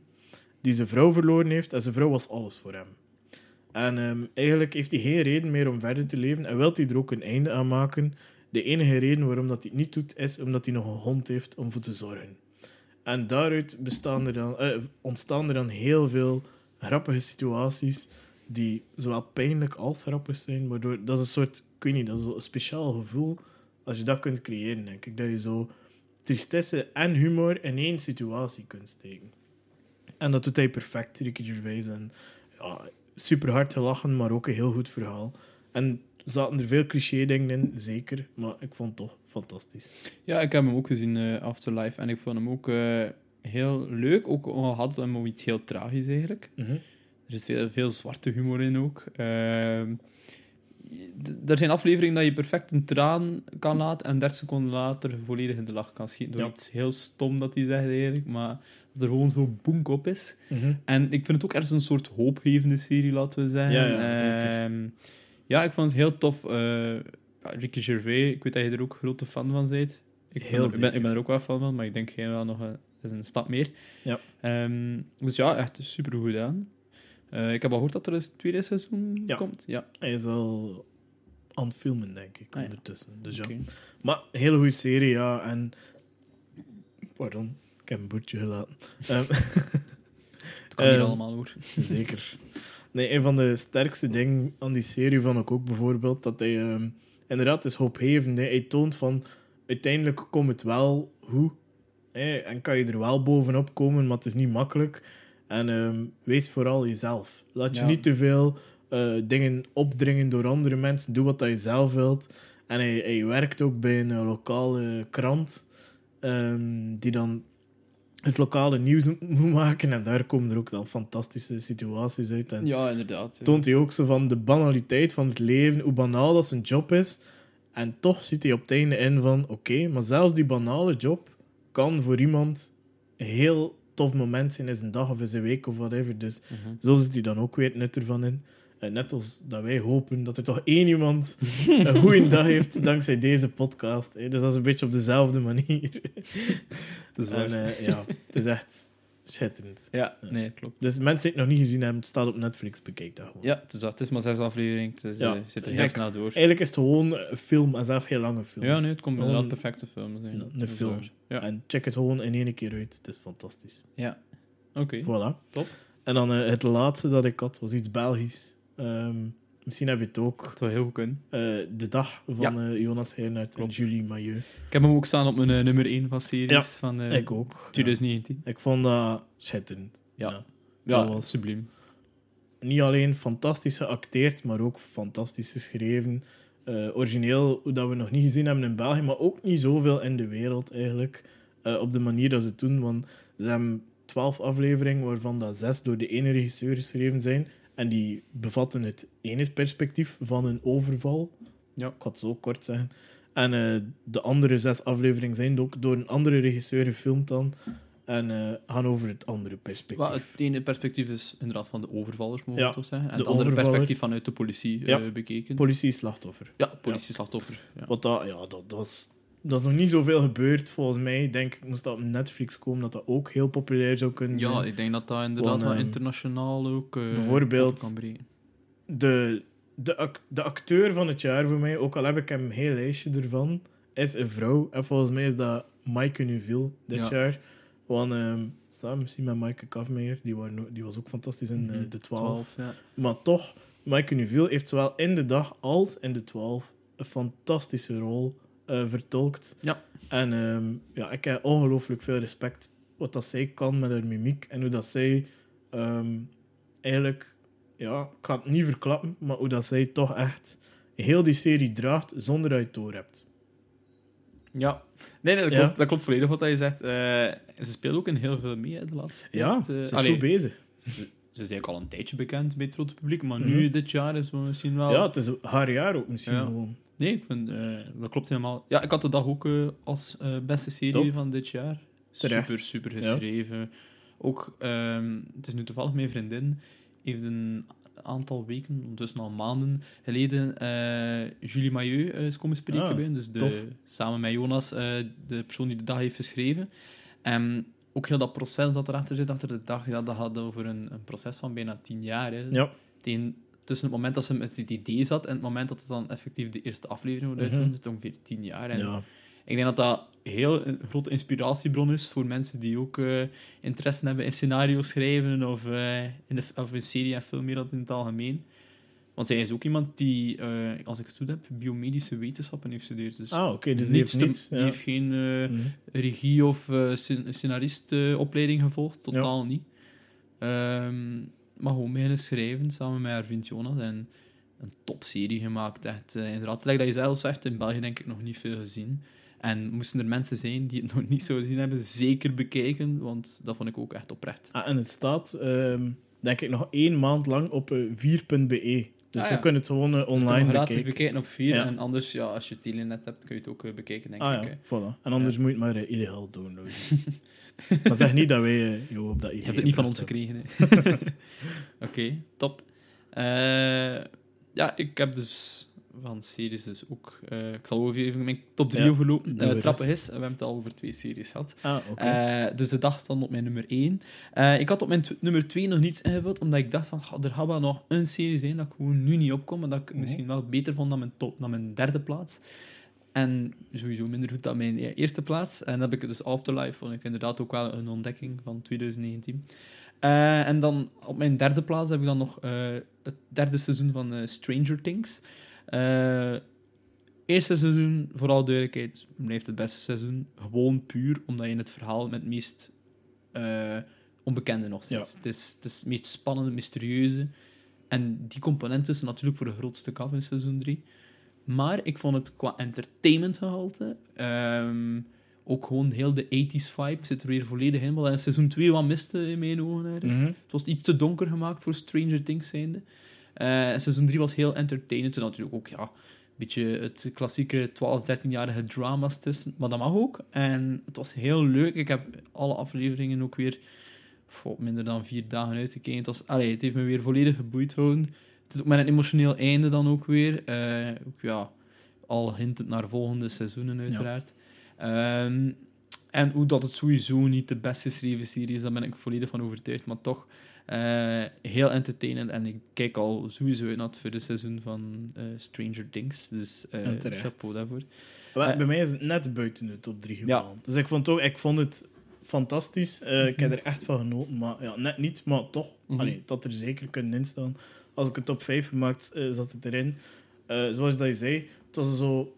B: die zijn vrouw verloren heeft en zijn vrouw was alles voor hem. En ehm, eigenlijk heeft hij geen reden meer om verder te leven en wil hij er ook een einde aan maken. De enige reden waarom dat hij het niet doet, is omdat hij nog een hond heeft om voor te zorgen. En daaruit er dan, eh, ontstaan er dan heel veel grappige situaties die zowel pijnlijk als grappig zijn. Waardoor, dat is een soort, ik weet niet, dat is een speciaal gevoel als je dat kunt creëren, denk ik. Dat je zo tristesse en humor in één situatie kunt steken. En dat doet hij perfect, Ricky Gervais. En ja, super hard gelachen, maar ook een heel goed verhaal. En zaten er veel cliché dingen in, zeker. Maar ik vond het toch fantastisch.
A: ja, ik heb hem ook gezien, eh, Afterlife. En ik vond hem ook eh, heel leuk. Ook al had het hem iets heel tragisch eigenlijk. Er zit veel, veel zwarte humor in ook. D- er zijn afleveringen dat je perfect een traan kan laten en 30 seconden later volledig in de lach kan schieten. Door
B: Ja.
A: iets heel stom dat hij zegt eigenlijk, maar dat er gewoon zo boenk op is.
B: Mhm.
A: En ik vind het ook ergens een soort hoopgevende serie, laten we zeggen.
B: Ja, ja, zeker.
A: Ehm, ja, ik vond het heel tof. Eh, Ricky Gervais, ik weet dat je er ook grote fan van bent. Ik,
B: Heel
A: er- ik, ben, ik ben er ook wel fan van, maar ik denk jij wel nog een, is een stap meer.
B: Ja.
A: Ehm, dus ja, echt super goed gedaan. Eh, ik heb al gehoord dat er een tweede seizoen
B: Ja.
A: komt. Ja,
B: Hij is al aan het filmen, denk ik,
A: Ah, ja.
B: ondertussen. Dus ja. Maar een hele goede serie, ja. En... Pardon, ik heb een boertje gelaten. Ehm,
A: kan niet
B: Ehm,
A: allemaal hoor.
B: Zeker. Nee, een van de sterkste dingen aan die serie vond ik ook bijvoorbeeld dat hij ehm, inderdaad is hoopgevend. Hè. Hij toont van uiteindelijk komt het wel hoe en kan je er wel bovenop komen, maar het is niet makkelijk. En ehm, wees vooral jezelf. Laat je
A: Ja.
B: niet te veel eh, dingen opdringen door andere mensen. Doe wat je zelf wilt. En hij, hij werkt ook bij een lokale krant, die dan het lokale nieuws moet maken. En daar komen er ook dan fantastische situaties uit. En
A: Ja, inderdaad. ja.
B: toont hij ook zo van de banaliteit van het leven, hoe banaal dat zijn job is. En toch zit hij op het einde in van, oké, maar zelfs die banale job kan voor iemand een heel tof moment zijn in zijn dag of in zijn week of whatever. Dus
A: Mhm.
B: zo zit hij dan ook weer het nut ervan in. En net als dat wij hopen dat er toch één iemand een goede dag heeft dankzij deze podcast. hè. Dus dat is een beetje op dezelfde manier.
A: Dat is waar.
B: En, eh, ja, het is echt schitterend.
A: Ja, nee, klopt.
B: Dus mensen die het nog niet gezien hebben, het staat op Netflix, bekijk dat gewoon.
A: Ja, het is, dat. het is maar zes afleveringen, dus
B: Ja,
A: ja, zit er heel snel door.
B: Eigenlijk is het gewoon een film, en zelf heel lange film.
A: Ja, nee, het komt
B: Gewoon
A: inderdaad perfecte film zijn.
B: een- een film.
A: Ja,
B: En check het gewoon in één keer uit. Het is fantastisch.
A: ja. oké.
B: Voilà.
A: Top.
B: En dan eh, het laatste dat ik had, was iets Belgisch. Ehm, misschien heb je het ook.
A: Dat zou heel goed kunnen.
B: Eh, de dag van
A: Ja.
B: eh, Jonas Heijnaert en. Julie Mailleu.
A: Ik heb hem ook staan op mijn eh, nummer 1 van series
B: Ja,
A: van
B: ik ook. Ja.
A: 2019.
B: Ik vond dat schitterend.
A: Ja.
B: Ja. Was-
A: subliem.
B: Niet alleen fantastisch geacteerd, maar ook fantastisch geschreven. Origineel, hoe dat we nog niet gezien hebben in België, maar ook niet zoveel in de wereld eigenlijk. Op de manier dat ze het doen. Want ze hebben twaalf afleveringen, waarvan dat zes door de ene regisseur geschreven zijn. En die bevatten het ene perspectief van een overval.
A: Ja.
B: Ik ga het zo kort zeggen. En eh, de andere zes afleveringen zijn ook door een andere regisseur gefilmd dan. En eh, gaan over het andere perspectief.
A: Wel, het ene perspectief is inderdaad van de overvallers, mogen
B: Ja,
A: we toch zeggen. En
B: de
A: het andere
B: overvaller.
A: perspectief vanuit de politie
B: Ja.
A: eh, bekeken.
B: Politie-slachtoffer.
A: ja, politie-slachtoffer. Ja.
B: Wat dat, ja, dat, dat, is, dat is nog niet zoveel gebeurd, volgens mij. Denk ik, moest dat op Netflix komen, dat dat ook heel populair zou kunnen
A: ja,
B: zijn.
A: ik denk dat dat inderdaad wel
B: ehm,
A: internationaal ook eh,
B: bijvoorbeeld-
A: kan breken.
B: De, de, ac- de acteur van het jaar voor mij, ook al heb ik hem een heel lijstje ervan, is een vrouw. En volgens mij is dat Maaike Nuville dit
A: Ja.
B: jaar. Want ehm, samen misschien met Maaike Kafmeijer, die, waren, die was ook fantastisch in eh,
A: Mhm.
B: de 12.
A: 12, ja.
B: Maar toch, Maaike Nuville heeft zowel in de dag als in de 12 een fantastische rol eh, vertolkt.
A: Ja.
B: En ehm, ja, ik heb ongelooflijk veel respect wat dat zij kan met haar mimiek en hoe dat zij ehm, eigenlijk, ja, ik ga het niet verklappen, maar hoe dat zij toch echt heel die serie draagt zonder dat je het door hebt.
A: Ja, nee, nee dat,
B: Ja.
A: klopt, dat klopt volledig wat je zegt. Eh, ze speelt ook in heel veel mee hè, de laatste
B: Ja,
A: tijd.
B: ze
A: Eh,
B: is
A: allee,
B: goed bezig.
A: ze, ze is eigenlijk al een tijdje bekend bij het grote publiek, maar
B: Mhm.
A: nu, dit jaar, is het misschien wel...
B: Ja, het is haar jaar ook misschien
A: Ja.
B: gewoon.
A: Nee, ik vind, eh, dat klopt helemaal. Ja, ik had de dag ook eh, als eh, beste serie
B: Top.
A: van dit jaar.
B: Terecht.
A: Super, super
B: Ja.
A: geschreven. Ook, ehm, het is nu toevallig mijn vriendin, heeft een aantal weken, ondertussen al maanden geleden, Julie Mailleu is komen spreken
B: Ah,
A: bij. Dus de,
B: tof.
A: samen met Jonas, de persoon die de dag heeft geschreven. En ook heel dat proces dat erachter zit, achter de dag, ja, dat gaat over een, een proces van bijna tien jaar. Hè.
B: Ja,
A: Tegen- tussen het moment dat ze met het idee zat en het moment dat het dan effectief de eerste aflevering wordt
B: Mhm.
A: uitgezonden, zit ongeveer tien jaar. En
B: ja.
A: ik denk dat dat heel een grote inspiratiebron is voor mensen die ook eh, interesse hebben in scenario schrijven of, eh, in de, of in serie- en filmwereld in het algemeen. Want zij is ook iemand die, eh, als ik het goed heb, biomedische wetenschappen heeft gestudeerd. Dus
B: Ah, oké, dus die
A: niets
B: heeft
A: te-
B: niets.
A: die
B: ja.
A: heeft geen eh,
B: Mhm.
A: regie- of eh scen- scenaristopleiding gevolgd, totaal niet. Ehm, maar gewoon beginnen schrijven samen met haar vriend Jonas en een topserie gemaakt. Echt, eh, inderdaad, like dat je zelf zegt, in België denk ik nog niet veel gezien. En moesten er mensen zijn die het nog niet zo gezien hebben, zeker bekijken, want dat vond ik ook echt oprecht.
B: Ah, en het staat, ehm, denk ik, nog één maand lang op eh, 4.be. Dus
A: Ah,
B: je
A: ja.
B: kunt het gewoon eh, online
A: hem gratis
B: bekijken.
A: bekijken op 4
B: Ja.
A: en anders, ja, als je Telenet hebt, kun je het ook bekijken, denk
B: Ah
A: ik.
B: ja, voilà. En anders moet je het maar illegaal downloaden. maar zeg niet dat wij eh, jou op dat idee
A: Je hebt het niet van ons gekregen. Oké, top. Eh, ja, ik heb dus van series dus ook... eh, ik zal over even mijn top 3
B: Ja,
A: overlopen. Uh,
B: de
A: Trappen is, we hebben het al over twee series gehad.
B: hebben. Ah,
A: dus de dag stond op mijn nummer 1. ik had op mijn nummer 2 nog niets ingevuld, omdat ik dacht van, "Goh, er gaat wel nog een serie zijn dat ik gewoon nu niet opkom, en dat ik
B: Mhm.
A: misschien wel beter vond dan mijn, top, dan mijn derde plaats. En sowieso minder goed dan mijn e- eerste plaats. En dan heb ik het dus Afterlife, vond ik inderdaad ook wel een ontdekking van 2019. Eh, en dan op mijn derde plaats heb ik dan nog eh, het derde seizoen van eh, Stranger Things. Eerste seizoen, vooral duidelijkheid, blijft het beste seizoen. Gewoon puur omdat je het verhaal met het meest onbekende nog zit.
B: Ja.
A: Het, is, het is het meest spannende, mysterieuze. En die component is natuurlijk voor de grootste kaf in seizoen 3. Maar ik vond het qua entertainmentgehalte... ehm ook gewoon heel de 80s vibe zit er weer volledig in. Wat in seizoen 2 wat miste in mijn ogen. ergens.
B: Mhm.
A: Het was iets te donker gemaakt voor Stranger Things zijnde. En seizoen 3 was heel entertainend. En natuurlijk ook ja, een beetje het klassieke 12, 13-jarige drama's tussen. Maar dat mag ook. En het was heel leuk. Ik heb alle afleveringen ook weer voor minder dan vier dagen uitgekeken. Het, was, allee, het heeft me weer volledig geboeid gehouden. Het is ook met een emotioneel einde dan ook weer. Eh, ook, ja, al hintend naar volgende seizoenen uiteraard. Ehm, En hoe dat het sowieso niet de best geschreven serie is, daar ben ik volledig van overtuigd. Maar toch eh, heel entertainend. En ik kijk al sowieso uit naar het vierde seizoen van eh, Stranger Things. Dus chapeau daarvoor.
B: Maar bij mij is het net buiten de top 3
A: Ja.
B: gevallen. Dus ik vond, het ook, ik vond het fantastisch. Ik heb er echt van genoten. Maar ja, net niet, maar toch.
A: Mhm.
B: Allee, dat er zeker kunnen instaan. Als ik een top 5 gemaakt, eh, zat het erin. Eh, zoals dat je zei, het was zo...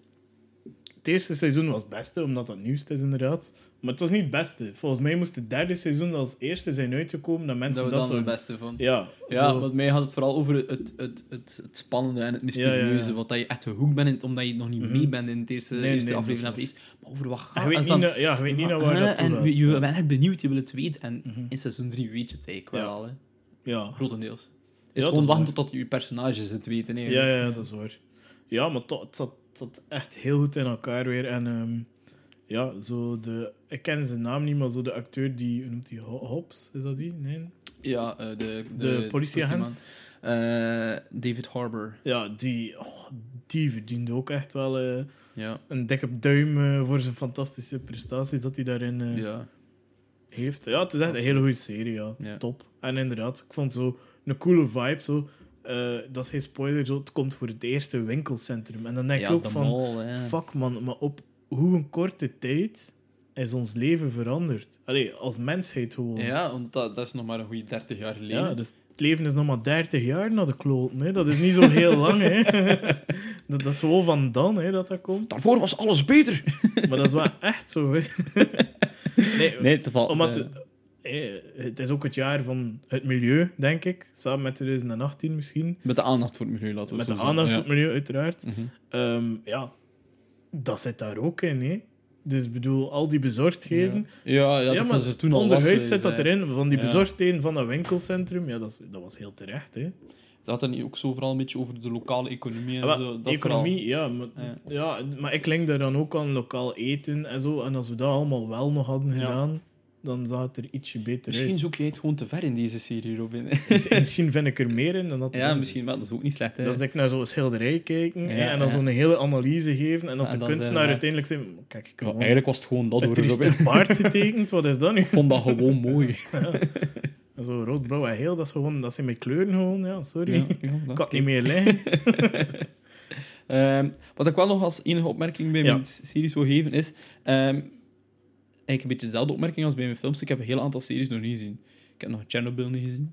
B: Het eerste seizoen was het beste, omdat dat nieuwste is inderdaad. Maar het was niet het beste. Volgens mij moest het derde seizoen als eerste zijn uitgekomen, dat mensen
A: Dat
B: dat,
A: we dan
B: zo...
A: het beste van.
B: Ja,
A: Ja,
B: zo-
A: met mij gaat het vooral over het, het, het, het, het spannende en het mysterieuze.
B: Ja, ja, ja.
A: Wat dat je echt gehoekt bent, in- omdat je nog niet
B: Mhm.
A: mee bent in het eerste,
B: Nee,
A: eerste
B: nee,
A: aflevering. Parijs. Maar over wat gaat
B: naar- ja, je weet niet naar waar dat toe
A: En
B: gaat.
A: je, je bent echt benieuwd, je wil het weten. En in seizoen 3 weet je het eigenlijk wel al, hè.
B: Ja.
A: grotendeels. Is gewoon wachten totdat je je personages het weten. hè.
B: Ja, ja, dat is waar. Ja, maar het zat, het zat echt heel goed in elkaar weer. En ehm, ja, zo de... Ik ken zijn naam niet, maar zo de acteur die... Hoe noemt hij? Ho- Hobbs? Is dat die? Nee?
A: Ja, eh, de,
B: De, politieagent?
A: Eh, David Harbour.
B: Ja, die, oh, die verdient ook echt wel eh,
A: Ja,
B: een dikke duim eh, voor zijn fantastische prestaties dat hij daarin eh,
A: ja.
B: heeft. Ja, het is echt een hele goede serie, ja.
A: Ja.
B: Top. En inderdaad, ik vond zo een coole vibe, zo... eh, dat is geen spoiler, zo, het komt voor het eerste winkelcentrum. En dan denk ik ook
A: de
B: van...
A: mall.
B: Fuck man, maar op hoe een korte tijd is ons leven veranderd. Allee, als mensheid gewoon.
A: Ja, want dat, dat is nog maar een goede 30 jaar geleden.
B: Ja, dus het leven is nog maar 30 jaar naar de kloot. Hè. Dat is niet zo heel lang. Hè. dat, dat is gewoon van dan hè, dat dat komt.
A: Daarvoor was alles beter.
B: Maar dat is wel echt zo. Hè. nee,
A: Nee, te val.
B: omdat
A: eh,
B: het, eh, het is ook het jaar van het milieu, denk ik. Samen met 2018 misschien.
A: met de aandacht voor het milieu, laten we
B: Met de aandacht voor het milieu, uiteraard.
A: Ja. Mhm.
B: Ehm, ja, dat zit daar ook in. Hè. Dus ik bedoel, al die bezorgdheden.
A: Ja, ja,
B: Ja,
A: dat was er toen al
B: onderhuid zit dat erin, van die
A: Ja.
B: bezorgdheden van dat winkelcentrum. Ja, dat, dat was heel terecht. Hè.
A: Dat had dan niet ook zo vooral een beetje over de lokale economie en
B: Ja, maar
A: zo. Dat
B: economie, ja maar,
A: Ja.
B: ja. maar ik link daar dan ook aan lokaal eten en zo. En als we dat allemaal wel nog hadden
A: Ja.
B: gedaan, dan zag het er ietsje beter
A: Misschien
B: uit.
A: zoek jij het gewoon te ver in deze serie, Robin.
B: Misschien vind ik er meer in dan dat
A: ja, misschien wel. Dat is ook niet slecht, hè.
B: Dat is dat ik naar zo'n schilderij kijken
A: Ja,
B: en dan
A: ja.
B: zo'n hele analyse geven en dat
A: Ja,
B: de kunstenaar uiteindelijk zegt, kijk,
A: Ja, eigenlijk was het gewoon dat, hoor, Robin.
B: paard getekend, wat is dat nu?
A: Ik vond dat gewoon mooi.
B: Zo rood, blauw en heel, dat, is gewoon, dat zijn mijn kleuren gewoon, ja, sorry.
A: Ja, ja,
B: ik het niet meer leggen.
A: Ehm, wat ik wel nog als enige opmerking bij
B: Ja.
A: mijn series wil geven is... ehm, eigenlijk een beetje dezelfde opmerking als bij mijn films. Ik heb een heel aantal series nog niet gezien. Ik heb nog Chernobyl niet gezien.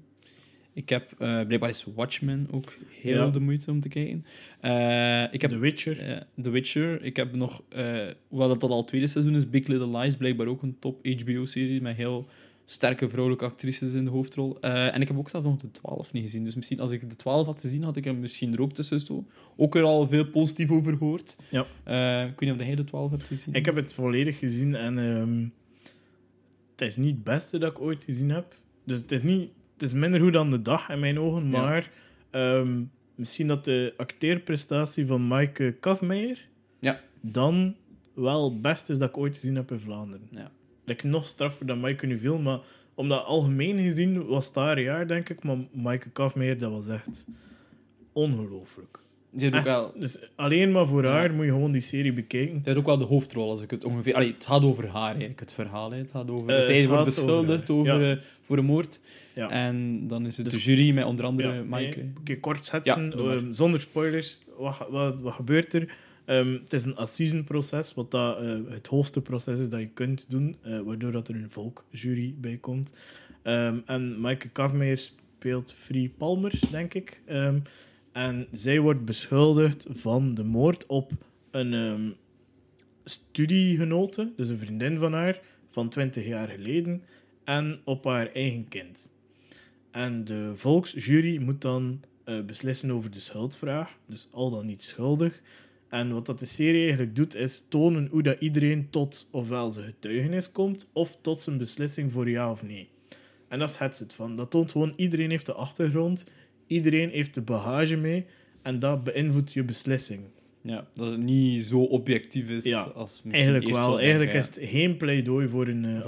A: Ik heb... eh, blijkbaar is Watchmen ook heel
B: Ja.
A: de moeite om te kijken. Eh, ik heb
B: The Witcher.
A: eh, The Witcher. Ik heb nog... hoewel dat al het tweede seizoen is, Big Little Lies. Blijkbaar ook een top HBO-serie met heel sterke vrouwelijke actrices in de hoofdrol. Eh, en ik heb ook zelf nog de 12 niet gezien. Dus misschien als ik de 12 had gezien, had ik hem misschien er ook tussen. Ook er al veel positief over gehoord.
B: Ja.
A: Eh, ik weet niet of jij de 12 hebt gezien.
B: Ik heb het volledig gezien en ehm, het is niet het beste dat ik ooit gezien heb. Dus het is, niet, het is minder goed dan de dag in mijn ogen,
A: Ja.
B: maar ehm, misschien dat de acteerprestatie van Maaike Kafmeijer
A: Ja.
B: dan wel het beste is dat ik ooit gezien heb in Vlaanderen.
A: Ja.
B: Dat ik nog straffer dan Maaike nu veel, maar omdat algemeen gezien was het haar jaar, denk ik, maar Maaike Kafmeijer, dat was echt ongelooflijk. Echt.
A: wel...
B: Dus alleen maar voor
A: Ja.
B: haar moet je gewoon die serie bekijken.
A: Die heeft ook wel de hoofdrol, als ik het ongeveer... Allee, het gaat over haar, eigenlijk, het verhaal. Hè. Het gaat over...
B: Eh,
A: zij
B: het
A: wordt beschuldigd
B: over
A: eh, voor een moord.
B: Ja.
A: En dan is het
B: Dus-
A: de jury met onder andere
B: Ja,
A: Maaike.
B: nee, kort schetsen, ehm, zonder spoilers. Wat, wat, wat gebeurt er? Ehm, het is een assisenproces, wat dat, eh, het hoogste proces is dat je kunt doen, eh, waardoor dat er een volkjury bij komt. Ehm, en Maaike Kafmeijer speelt Free Palmer, denk ik. Ehm, en zij wordt beschuldigd van de moord op een studiegenote, dus een vriendin van haar, van 20 jaar geleden, en op haar eigen kind. En de volksjury moet dan eh, beslissen over de schuldvraag, dus al dan niet schuldig. En wat dat de serie eigenlijk doet, is tonen hoe dat iedereen tot ofwel zijn getuigenis komt, of tot zijn beslissing voor ja of nee. En dat is het van. Dat toont gewoon, iedereen heeft de achtergrond, iedereen heeft de bagage mee, en dat beïnvloedt je beslissing.
A: Ja, dat het niet zo objectief is
B: Ja,
A: als misschien
B: Eigenlijk wel. Eigenlijk is het geen pleidooi voor een uh.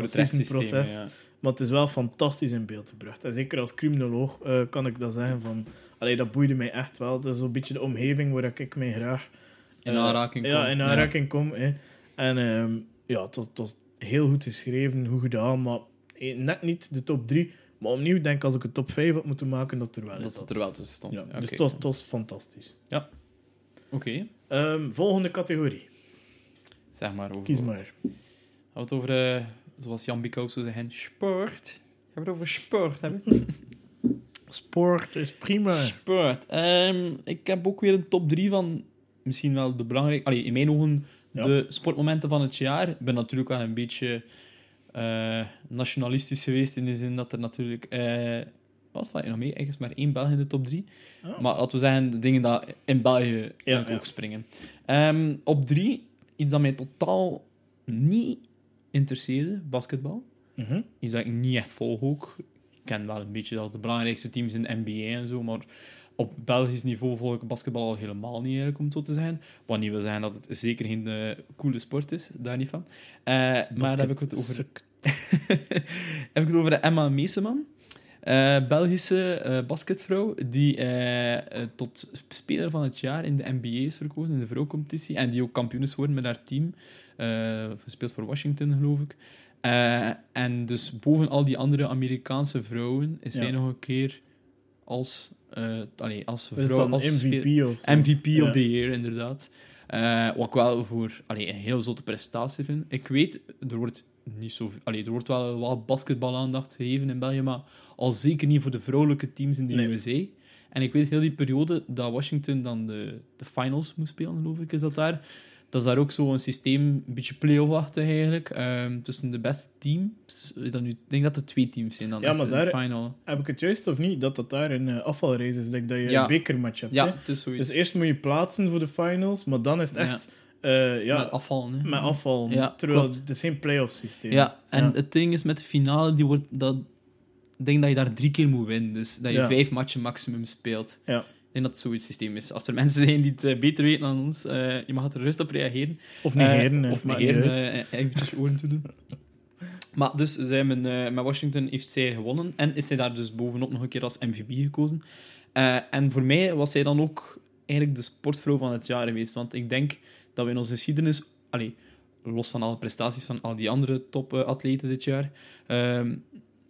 A: Ja.
B: Maar het is wel fantastisch in beeld gebracht. En zeker als criminoloog eh, kan ik dat zeggen van... Allee, dat boeide mij echt wel. Het is zo'n beetje de omgeving waar ik mij graag...
A: In aanraking
B: Ja,
A: komt.
B: in aanraking kom. Hè. En ehm, ja, het was, het was heel goed geschreven, goed gedaan, maar eh, net niet de top 3. Maar opnieuw denk ik, als ik een top 5 had moeten maken, dat er wel
A: Dat
B: is.
A: het er wel tussen stond.
B: Ja,
A: Ja,
B: dus het was, het was fantastisch.
A: Oké,
B: Ehm, volgende categorie.
A: zeg maar. Over,
B: Kies maar.
A: Gaan we het over, eh, zoals Jan Bikous zou zeggen, sport? Gaan we het over sport hebben?
B: Sport is prima.
A: Sport. Ehm, ik heb ook weer een top 3 van misschien wel de belangrijke... Allee, in mijn ogen
B: Ja.
A: de sportmomenten van het jaar. Ik ben natuurlijk wel een beetje eh, nationalistisch geweest in de zin dat er natuurlijk... eh wat val je nog mee? Eigenlijk is maar één Belg in de top 3.
B: Ah.
A: Maar laten we zeggen, de dingen die in België in
B: Ja,
A: het
B: ja.
A: oog springen. Ehm, op 3, iets dat mij totaal niet interesseerde, basketbal.
B: Mhm.
A: Iets dat ik niet echt volg ook. Ik ken wel een beetje dat de belangrijkste teams in de NBA en zo, maar op Belgisch niveau volg ik basketbal al helemaal niet, eigenlijk, om het zo te zijn. Wat niet wil zeggen dat het zeker geen eh, coole sport is, daar niet van. Eh, maar dan heb ik het over, heb ik het over de Emma Meeseman. Eh, Belgische basketvrouw die tot speler van het jaar in de NBA is verkozen, in de vrouwcompetitie. En die ook kampioen is geworden met haar team. Speelt voor Washington, geloof ik. En dus boven al die andere Amerikaanse vrouwen is
B: Ja.
A: zij nog een keer als, eh allee, als vrouw... als
B: MVP of zo.
A: MVP
B: Ja.
A: of the year, inderdaad. Eh, wat ik wel voor allee, een heel zotte prestatie vind. Ik weet, er wordt, niet zo, allee, er wordt wel wat basketbalaandacht gegeven in België, maar al zeker niet voor de vrouwelijke teams in de
B: Nee.
A: USA. En ik weet heel die periode dat Washington dan de, de finals moest spelen, geloof ik, is dat daar. Dat is daar ook zo'n systeem, een beetje play-off-achtig eigenlijk, ehm, tussen de beste teams. Dat nu, ik denk dat er twee teams zijn dan
B: Ja, maar
A: de final.
B: Heb ik het juist of niet? Dat dat daar een uh, afvalrace is, like dat je
A: Ja.
B: een bekermatch hebt.
A: Ja, het is zoiets.
B: Dus eerst moet je plaatsen voor de finals, maar dan is het echt eh, ja,
A: met afval. Hè.
B: met afval.
A: Ja,
B: terwijl
A: klopt.
B: het is geen playoff systeem.
A: Ja, en
B: Ja.
A: het ding is met de finale, die wordt dat, ik denk dat je daar drie keer moet winnen. Dus dat je
B: Ja.
A: vijf matchen maximum speelt.
B: Ja.
A: Ik denk dat het zoiets systeem is. Als er mensen zijn die het eh, beter weten dan ons, eh, je mag er rustig op reageren.
B: Of negeren,
A: eh, of negeren, eventjes oren toe doen. Maar dus, zij eh, met Washington heeft zij gewonnen. En is zij daar dus bovenop nog een keer als MVP gekozen. En voor mij was zij dan ook eigenlijk de sportvrouw van het jaar geweest. Want ik denk dat we in onze geschiedenis... Allee, los van alle prestaties van al die andere topatleten dit jaar... ehm,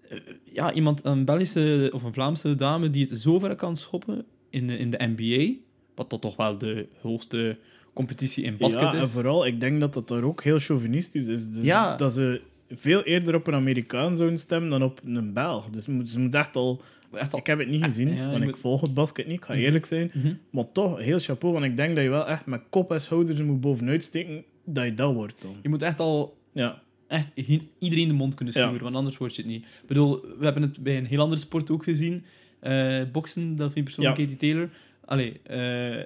A: eh, ja, iemand, een Belgische of een Vlaamse dame die het zo ver kan schoppen in, in de NBA, wat dat toch wel de hoogste competitie in basket
B: ja,
A: is.
B: en vooral, ik denk dat dat daar ook heel chauvinistisch is. Dus
A: Ja.
B: dat ze veel eerder op een Amerikaan zouden stemmen dan op een Belg. Dus ze moet, ze moet echt al...
A: Echt al-
B: Ik heb het niet gezien,
A: ja, je
B: want ik
A: moet-
B: volg het basket niet, ik ga
A: Mhm.
B: eerlijk zijn.
A: Mhm.
B: Maar toch, heel chapeau, want ik denk dat je wel echt met kop en schouders moet bovenuit steken dat je dat wordt dan.
A: Je moet echt al
B: Ja,
A: echt iedereen de mond kunnen
B: Ja.
A: snoeren, want anders word je het niet. Ik bedoel, we hebben het bij een heel andere sport ook gezien. Eh boksen, Delphine Persoon,
B: Ja.
A: Katie Taylor. Allee, eh,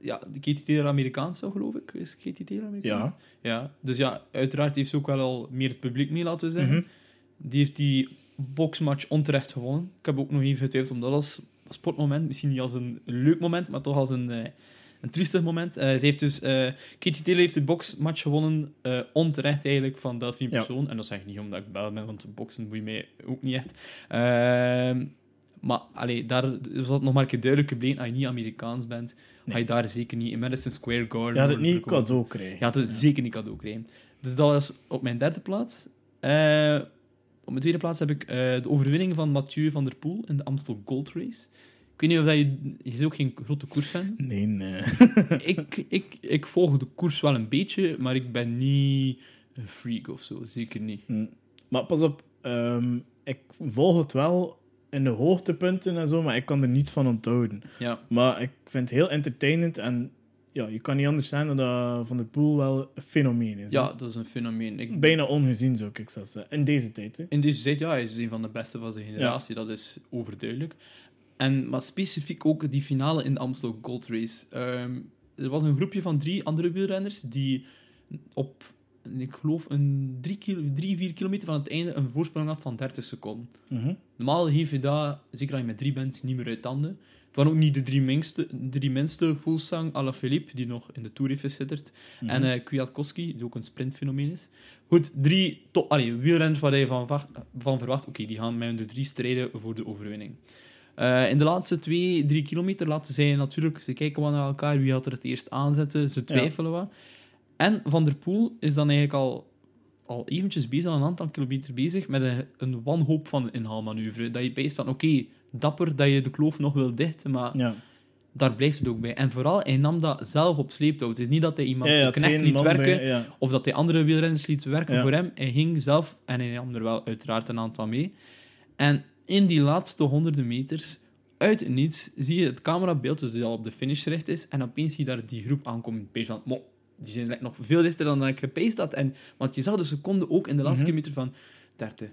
A: ja, Katie Taylor Amerikaans, geloof ik. Is Katie Taylor Amerikaans?
B: ja.
A: Ja, dus ja, uiteraard heeft ze ook wel al meer het publiek mee, laten we zeggen.
B: Mhm.
A: Die heeft die boxmatch onterecht gewonnen. Ik heb ook nog even getwijfeld om dat als sportmoment, misschien niet als een leuk moment, maar toch als een, eh, een triestig moment. Ze heeft dus, Katie Taylor heeft de boxmatch gewonnen, onterecht eigenlijk, van Delphine
B: Ja.
A: Persoon. En dat zeg ik niet omdat ik bel ben, want boksen boeit mij ook niet echt. Maar allee, daar het nog maar een keer duidelijk gebleken, als je niet Amerikaans bent, ga je daar zeker niet in Madison Square Garden
B: Je had het niet cadeau krijgen.
A: Je had het zeker niet cadeau krijgen. Dus dat was op mijn derde plaats. Eh, op mijn tweede plaats heb ik eh, de overwinning van Mathieu van der Poel in de Amstel Gold Race. Ik weet niet of dat je... Je is ook geen grote koersfan.
B: Nee, nee.
A: ik, ik, ik volg de koers wel een beetje, maar ik ben niet een freak of zo. Zeker niet.
B: Hm. Maar pas op, ehm, ik volg het wel in de hoogtepunten en zo, maar ik kan er niets van onthouden.
A: Ja,
B: Maar ik vind het heel entertainend en ja, je kan niet anders zijn dan dat Van der Poel wel een fenomeen is.
A: ja
B: hè.
A: dat is een fenomeen. Ik,
B: Bijna ongezien, zou ik zelfs zeggen. In deze tijd, hè.
A: In deze tijd, ja, hij is een van de beste van zijn generatie, dat is overduidelijk. En, maar specifiek ook die finale in de Amstel Gold Race. Ehm, er was een groepje van drie andere wielrenners die op, ik geloof, een drie, kilo, drie, vier kilometer van het einde een voorsprong had van 30 seconden.
B: Mhm.
A: Normaal geef je dat, zeker als je met drie bent, niet meer uit tanden. Het waren ook niet de drie minste, drie minste Fulsang, Alaphilippe, die nog in de Tour heeft gezitterd.
B: Mhm.
A: En eh Kwiatkowski, die ook een sprintfenomeen is. Goed, drie top, allee, wielrenners waar je van, van verwacht, oké, die gaan met de drie strijden voor de overwinning. Eh, in de laatste twee, drie kilometer laten zij natuurlijk, ze kijken wat naar elkaar, wie gaat er het eerst aanzetten, ze twijfelen wat. En Van der Poel is dan eigenlijk al, al eventjes bezig, al een aantal kilometer bezig, met een, een wanhoop van een inhaalmanoeuvre. Dat je bijst van, oké, dapper dat je de kloof nog wil dichten, maar
B: Ja.
A: daar blijft het ook bij. En vooral, hij nam dat zelf op sleeptouw. Het is niet dat hij iemand
B: Ja, ja,
A: knecht liet werken,
B: bij, ja.
A: of dat hij andere wielrenners liet werken voor hem. Hij ging zelf, en hij nam er wel uiteraard een aantal mee. En in die laatste honderden meters, uit niets, zie je het camerabeeld, dus die al op de finish gericht is, en opeens zie je daar die groep aankomen. Pees van, "Mo, die zijn nog veel dichter dan ik gepeest had. En, want je zag de seconde ook in de laatste
B: Mhm.
A: kilometer van 30,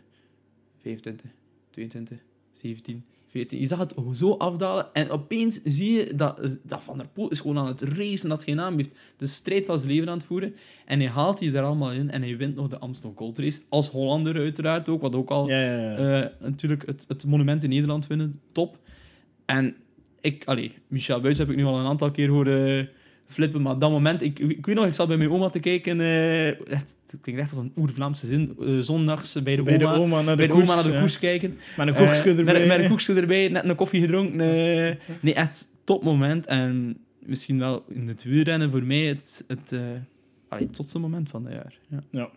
A: 25, 22, 17, 14. Je zag het zo afdalen en opeens zie je dat, dat Van der Poel is gewoon aan het racen, dat geen naam heeft. De strijd van zijn leven aan het voeren. En hij haalt die er allemaal in en hij wint nog de Amstel Gold Race. Als Hollander uiteraard ook, wat ook al
B: Ja, ja, ja.
A: eh, natuurlijk het, het monument in Nederland winnen. Top. En ik, allee, Michel Buijs heb ik nu al een aantal keer horen flippen, maar dat moment, ik, ik weet nog, ik zat bij mijn oma te kijken, eh, echt, het klinkt echt als een oer-Vlaamse zin, eh, zondags bij de
B: bij de
A: oma,
B: oma naar de
A: bij de
B: koers.
A: oma naar de
B: ja.
A: koers kijken.
B: Met een
A: Eh,
B: koekje erbij.
A: Met, met een koekje erbij, net een koffie gedronken. eh. nee, echt top moment. En misschien wel in het wielrennen voor mij het, het, eh, allee, het zotste moment van het jaar. Ja.
B: Ja.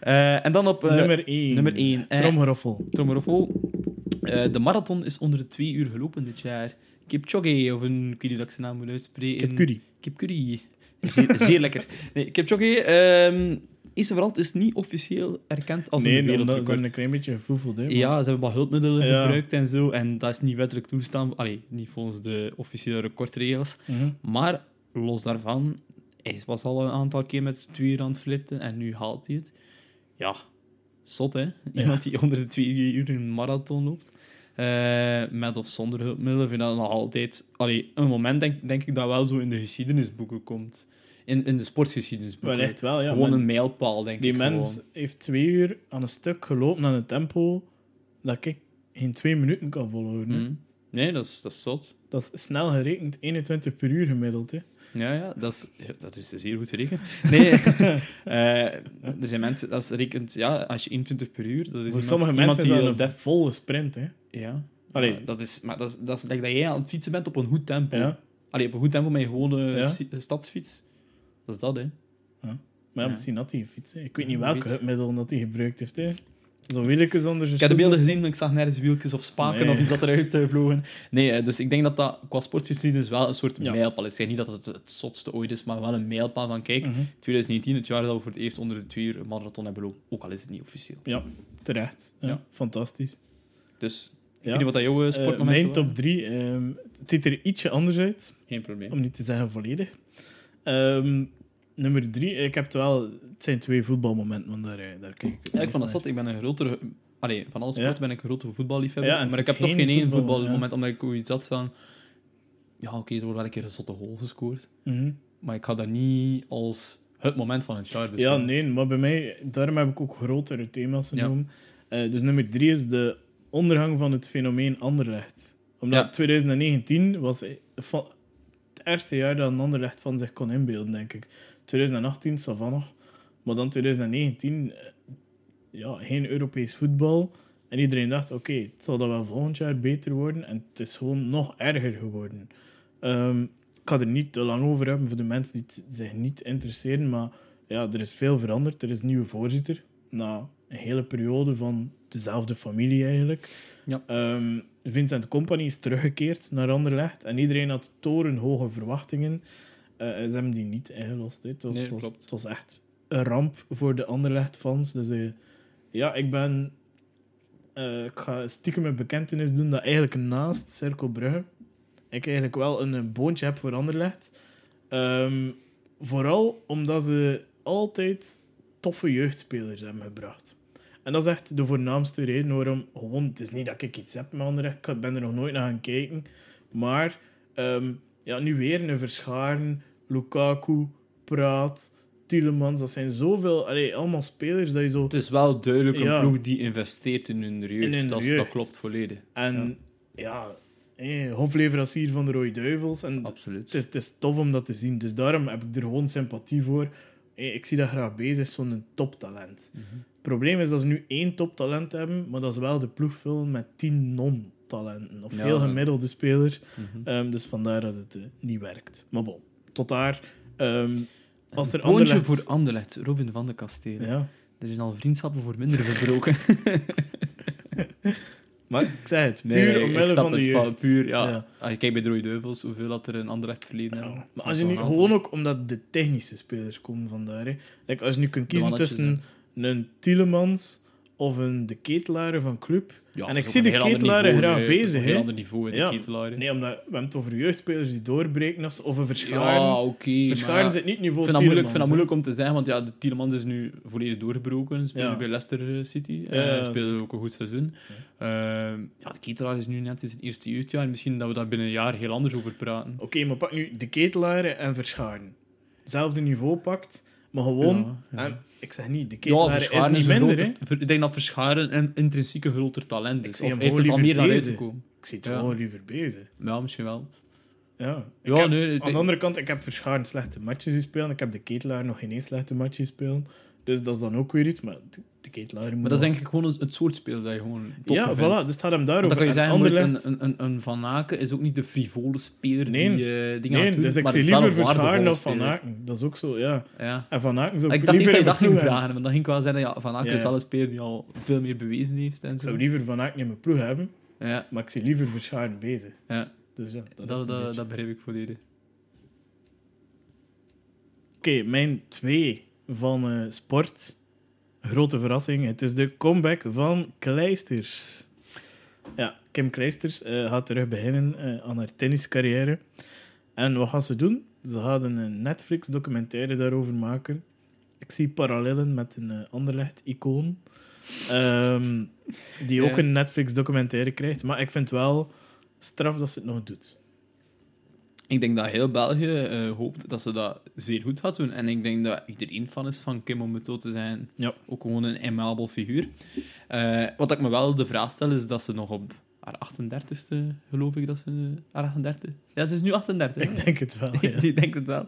A: Eh, en dan op eh,
B: nummer 1.
A: nummer één, eh.
B: Tromgeroffel.
A: Eh, de marathon is onder de twee uur gelopen dit jaar. Kipchoge, of een, ik weet niet hoe ik zijn naam moet uitspreken.
B: Ik heb curry.
A: Kipcurry. Zeer, zeer lekker. Nee, Kipchoge, ehm eerst en vooral, het is niet officieel erkend als
B: nee,
A: een
B: ze
A: wereldrecord.
B: hebben een klein beetje gevoefeld. Hè,
A: Ja, ze hebben wat hulpmiddelen
B: Ja.
A: gebruikt en zo. En dat is niet wettelijk toestaan. Allee, niet volgens de officiële recordregels.
B: Mhm.
A: Maar los daarvan, hij was al een aantal keer met twee uur aan het flirten en nu haalt hij het. Ja, zot hè? Iemand die onder de twee uur een marathon loopt. Eh, met of zonder hulpmiddelen vind ik dat nog altijd... Allee, een moment denk, denk ik dat wel zo in de geschiedenisboeken komt. In, in de sportgeschiedenisboeken.
B: Wel echt wel, ja.
A: Gewoon een mijlpaal, denk
B: die
A: ik.
B: mens
A: gewoon.
B: heeft twee uur aan een stuk gelopen aan een tempo dat ik in twee minuten kan volhouden.
A: Mhm. Nee, dat is, dat is zot.
B: Dat is snel gerekend, 21 per uur gemiddeld. Hè.
A: Ja, ja, dat is, ja, dat is zeer goed gerekend. Nee, eh, er zijn mensen, dat is rekent, ja, als je 21 per uur, dat is
B: Voor
A: iemand,
B: sommige
A: iemand
B: mensen
A: die
B: een volle sprint. Hè.
A: Ja.
B: Allee.
A: Ja, dat is, maar dat is, dat is like dat jij aan het fietsen bent op een goed tempo.
B: Ja.
A: Allee, op een goed tempo met je gewone
B: Ja.
A: stadsfiets. Dat is dat, hè.
B: Maar ja,
A: Ja.
B: misschien had hij gefietst. hè. Ik weet niet welke hulpmiddel dat hij gebruikt heeft. Hè. Zo'n wieltjes onder
A: Ik heb de beelden gezien, maar ik zag nergens wieltjes of spaken
B: Nee.
A: of iets dat eruit eh, vlogen. Nee, eh, dus ik denk dat dat qua sportgeschiedenis wel een soort
B: Ja.
A: mijlpaal is. Ik zeg niet dat het het zotste ooit is, maar wel een mijlpaal van, kijk,
B: Mhm.
A: 2019, het jaar dat we voor het eerst onder de twee uur een marathon hebben gelopen. Ook al is het niet officieel.
B: Ja, terecht. Ja,
A: Ja.
B: Fantastisch.
A: Dus, ik
B: Ja.
A: weet niet wat dat jouw eh,
B: Eh,
A: sportmomenten
B: mijn top 3. het ziet er ietsje anders uit,
A: Geen probleem.
B: om niet te zeggen volledig. Ehm, nummer 3, ik heb het wel. Het zijn twee voetbalmomenten, want daar, eh, daar kijk ik.
A: Ja, ik vond dat
B: naar.
A: zot. Ik ben een grotere... Allee, van alle sporten
B: Ja.
A: ben ik een grote voetballiefhebber.
B: Ja,
A: maar ik heb toch
B: geen
A: één
B: voetbal,
A: voetbalmoment, omdat ik ooit zat van... Ja, oké, er wordt wel een keer een zotte goal gescoord.
B: Mhm.
A: Maar ik ga dat niet als het moment van het jaar
B: Ja,
A: beschouwen.
B: nee, maar bij mij, daarom heb ik ook grotere thema's
A: Ja.
B: genomen. Eh, dus nummer 3 is de ondergang van het fenomeen Anderlecht. Omdat
A: Ja.
B: 2019 was het eerste jaar dat een Anderlecht van zich kon inbeelden, denk ik. 2018, Savannah. Maar dan 2019, eh, ja, geen Europees voetbal. En iedereen dacht, oké, het zal dat wel volgend jaar beter worden. En het is gewoon nog erger geworden. Ehm, ik ga er niet te lang over hebben voor de mensen die het zich niet interesseren. Maar ja, er is veel veranderd. Er is een nieuwe voorzitter. Na een hele periode van dezelfde familie eigenlijk.
A: Ja.
B: Ehm, Vincent Company is teruggekeerd naar Anderlecht. En iedereen had torenhoge verwachtingen. Eh, ze hebben die niet ingelost. hè. Het, was,
A: Nee,
B: het, was,
A: klopt.
B: het was echt een ramp voor de Anderlecht-fans. Dus eh, ja, ik ben... eh, ik ga stiekem een bekentenis doen dat eigenlijk naast Cirkel Brugge ik eigenlijk wel een, een boontje heb voor Anderlecht. Ehm, vooral omdat ze altijd toffe jeugdspelers hebben gebracht. En dat is echt de voornaamste reden waarom... Gewoon, het is niet dat ik iets heb met Anderlecht, ik ben er nog nooit naar gaan kijken. Maar ehm, ja, nu weer een Verscharen, Lukaku, Praat, Tielemans. Dat zijn zoveel... Allee, allemaal spelers dat je zo...
A: Het is wel duidelijk een
B: Ja.
A: ploeg die investeert in hun jeugd.
B: In hun
A: dat, is-
B: jeugd.
A: dat klopt volledig.
B: En ja, eh, hofleverancier van de Rode Duivels. En
A: Absoluut.
B: het is, het is tof om dat te zien. Dus daarom heb ik er gewoon sympathie voor. Ik zie dat graag bezig, zo'n toptalent.
A: Mhm.
B: Het probleem is dat ze nu één toptalent hebben, maar dat ze wel de ploeg vullen met tien non-talenten. Of
A: Ja.
B: heel gemiddelde spelers.
A: Mhm.
B: Ehm, dus vandaar dat het eh, niet werkt. Maar bon, tot daar. Ehm, als er Anderlecht...
A: voor Anderlecht, Robin van de Kastelen.
B: Ja.
A: Er zijn al vriendschappen voor minder verbroken.
B: Maar ik zeg het, puur
A: Nee,
B: omwille van de
A: het
B: jeugd.
A: puur, ja.
B: ja.
A: Ah, je kijkt bij de Rode Duivels, hoeveel dat er in Anderlecht verleden
B: Ja.
A: hebben.
B: Maar als je nu, gewoon ook omdat de technische spelers komen vandaar. Hè. Like, als je nu kunt kiezen tussen een Tielemans of een De Ketelaar van Club.
A: Ja,
B: en ik zie de Ketelaren graag bezig.
A: een ander niveau, de
B: Ja.
A: Ketelaren.
B: Nee, omdat we hebben het over jeugdspelers die doorbreken of, of een verscharen.
A: Ja, oké.
B: verscharen
A: maar
B: zit niet niveau
A: Ik vind, dat moeilijk, ik vind dat moeilijk om te zeggen, want ja, de Tielemans is nu volledig doorgebroken. Speelt
B: Ja.
A: bij Leicester eh, City.
B: Ja,
A: speelde ook een goed seizoen. Ehm, ja, de Ketelaar is nu net in zijn eerste jeugdjaar. Misschien dat we daar binnen een jaar heel anders over praten.
B: Oké, maar pak nu de Ketelaren en verscharen. Hetzelfde niveau pakt, maar gewoon...
A: Ja, ja.
B: En, ik zeg niet, de
A: Ja,
B: Ketelaren is niet
A: is
B: minder.
A: groter- Ik denk dat Verscharen een intrinsiek een groter talent
B: Ik
A: is.
B: zie
A: Of
B: hem
A: heeft het al meer naar
B: bezig.
A: uitgekomen?
B: Ik zie het
A: Ja.
B: gewoon liever bezig.
A: Ja, misschien wel.
B: Ja,
A: Ja,
B: ik heb-
A: nee,
B: aan de andere kant, ik heb verscharen slechte matches gespeeld. Ik heb de Ketelaar nog geen eens slechte matches gespeeld. Dus dat is dan ook weer iets. Maar de, Ketelaar
A: Maar dat is denk ik gewoon het soort speel dat je gewoon tof
B: Ja,
A: vindt.
B: voilà. Dus het gaat hem daarover.
A: dan kan je
B: En
A: zeggen,
B: Anderlecht-
A: een, een, een, Van Aken is ook niet de frivole speler
B: Nee.
A: die eh dingen
B: Nee,
A: doen,
B: dus ik zie liever
A: waardevolle
B: dan Van. Aken. Dat is ook zo, ja.
A: Ja.
B: En Van Aken zou
A: Ik
B: ik
A: dacht eerst dat je dat ging
B: hebben.
A: vragen, want dan ging ik wel zeggen, ja, Van Aken
B: Ja,
A: is wel een speler die al veel meer bewezen heeft. En
B: Ik
A: zo.
B: zou liever Van Aken in mijn ploeg hebben,
A: Ja,
B: maar ik zie liever verscharen bezig.
A: ja.
B: Dus ja, dat,
A: Dat,
B: is
A: dat, dat, begrijp ik volledig.
B: Oké, mijn twee van eh, sport. Grote verrassing. Het is de comeback van Kleisters. Ja, Kim Kleisters eh, gaat terug beginnen eh, aan haar tenniscarrière. En wat gaat ze doen? Ze gaat een Netflix-documentaire daarover maken. Ik zie parallellen met een uh, Anderlecht-icoon. Ehm, die ook
A: Ja.
B: een Netflix-documentaire krijgt. Maar ik vind wel straf dat ze het nog doet.
A: Ik denk dat heel België eh, hoopt dat ze dat zeer goed gaat doen. En ik denk dat iedereen fan is van Kim, om het zo te zijn.
B: Ja.
A: Ook gewoon een aimabel figuur. Eh, wat ik me wel de vraag stel, is dat ze nog op haar 38ste, geloof ik dat ze... Haar 38? Ja, ze is nu 38. hè?
B: Ik denk het wel. Ja.
A: Ik denk het wel.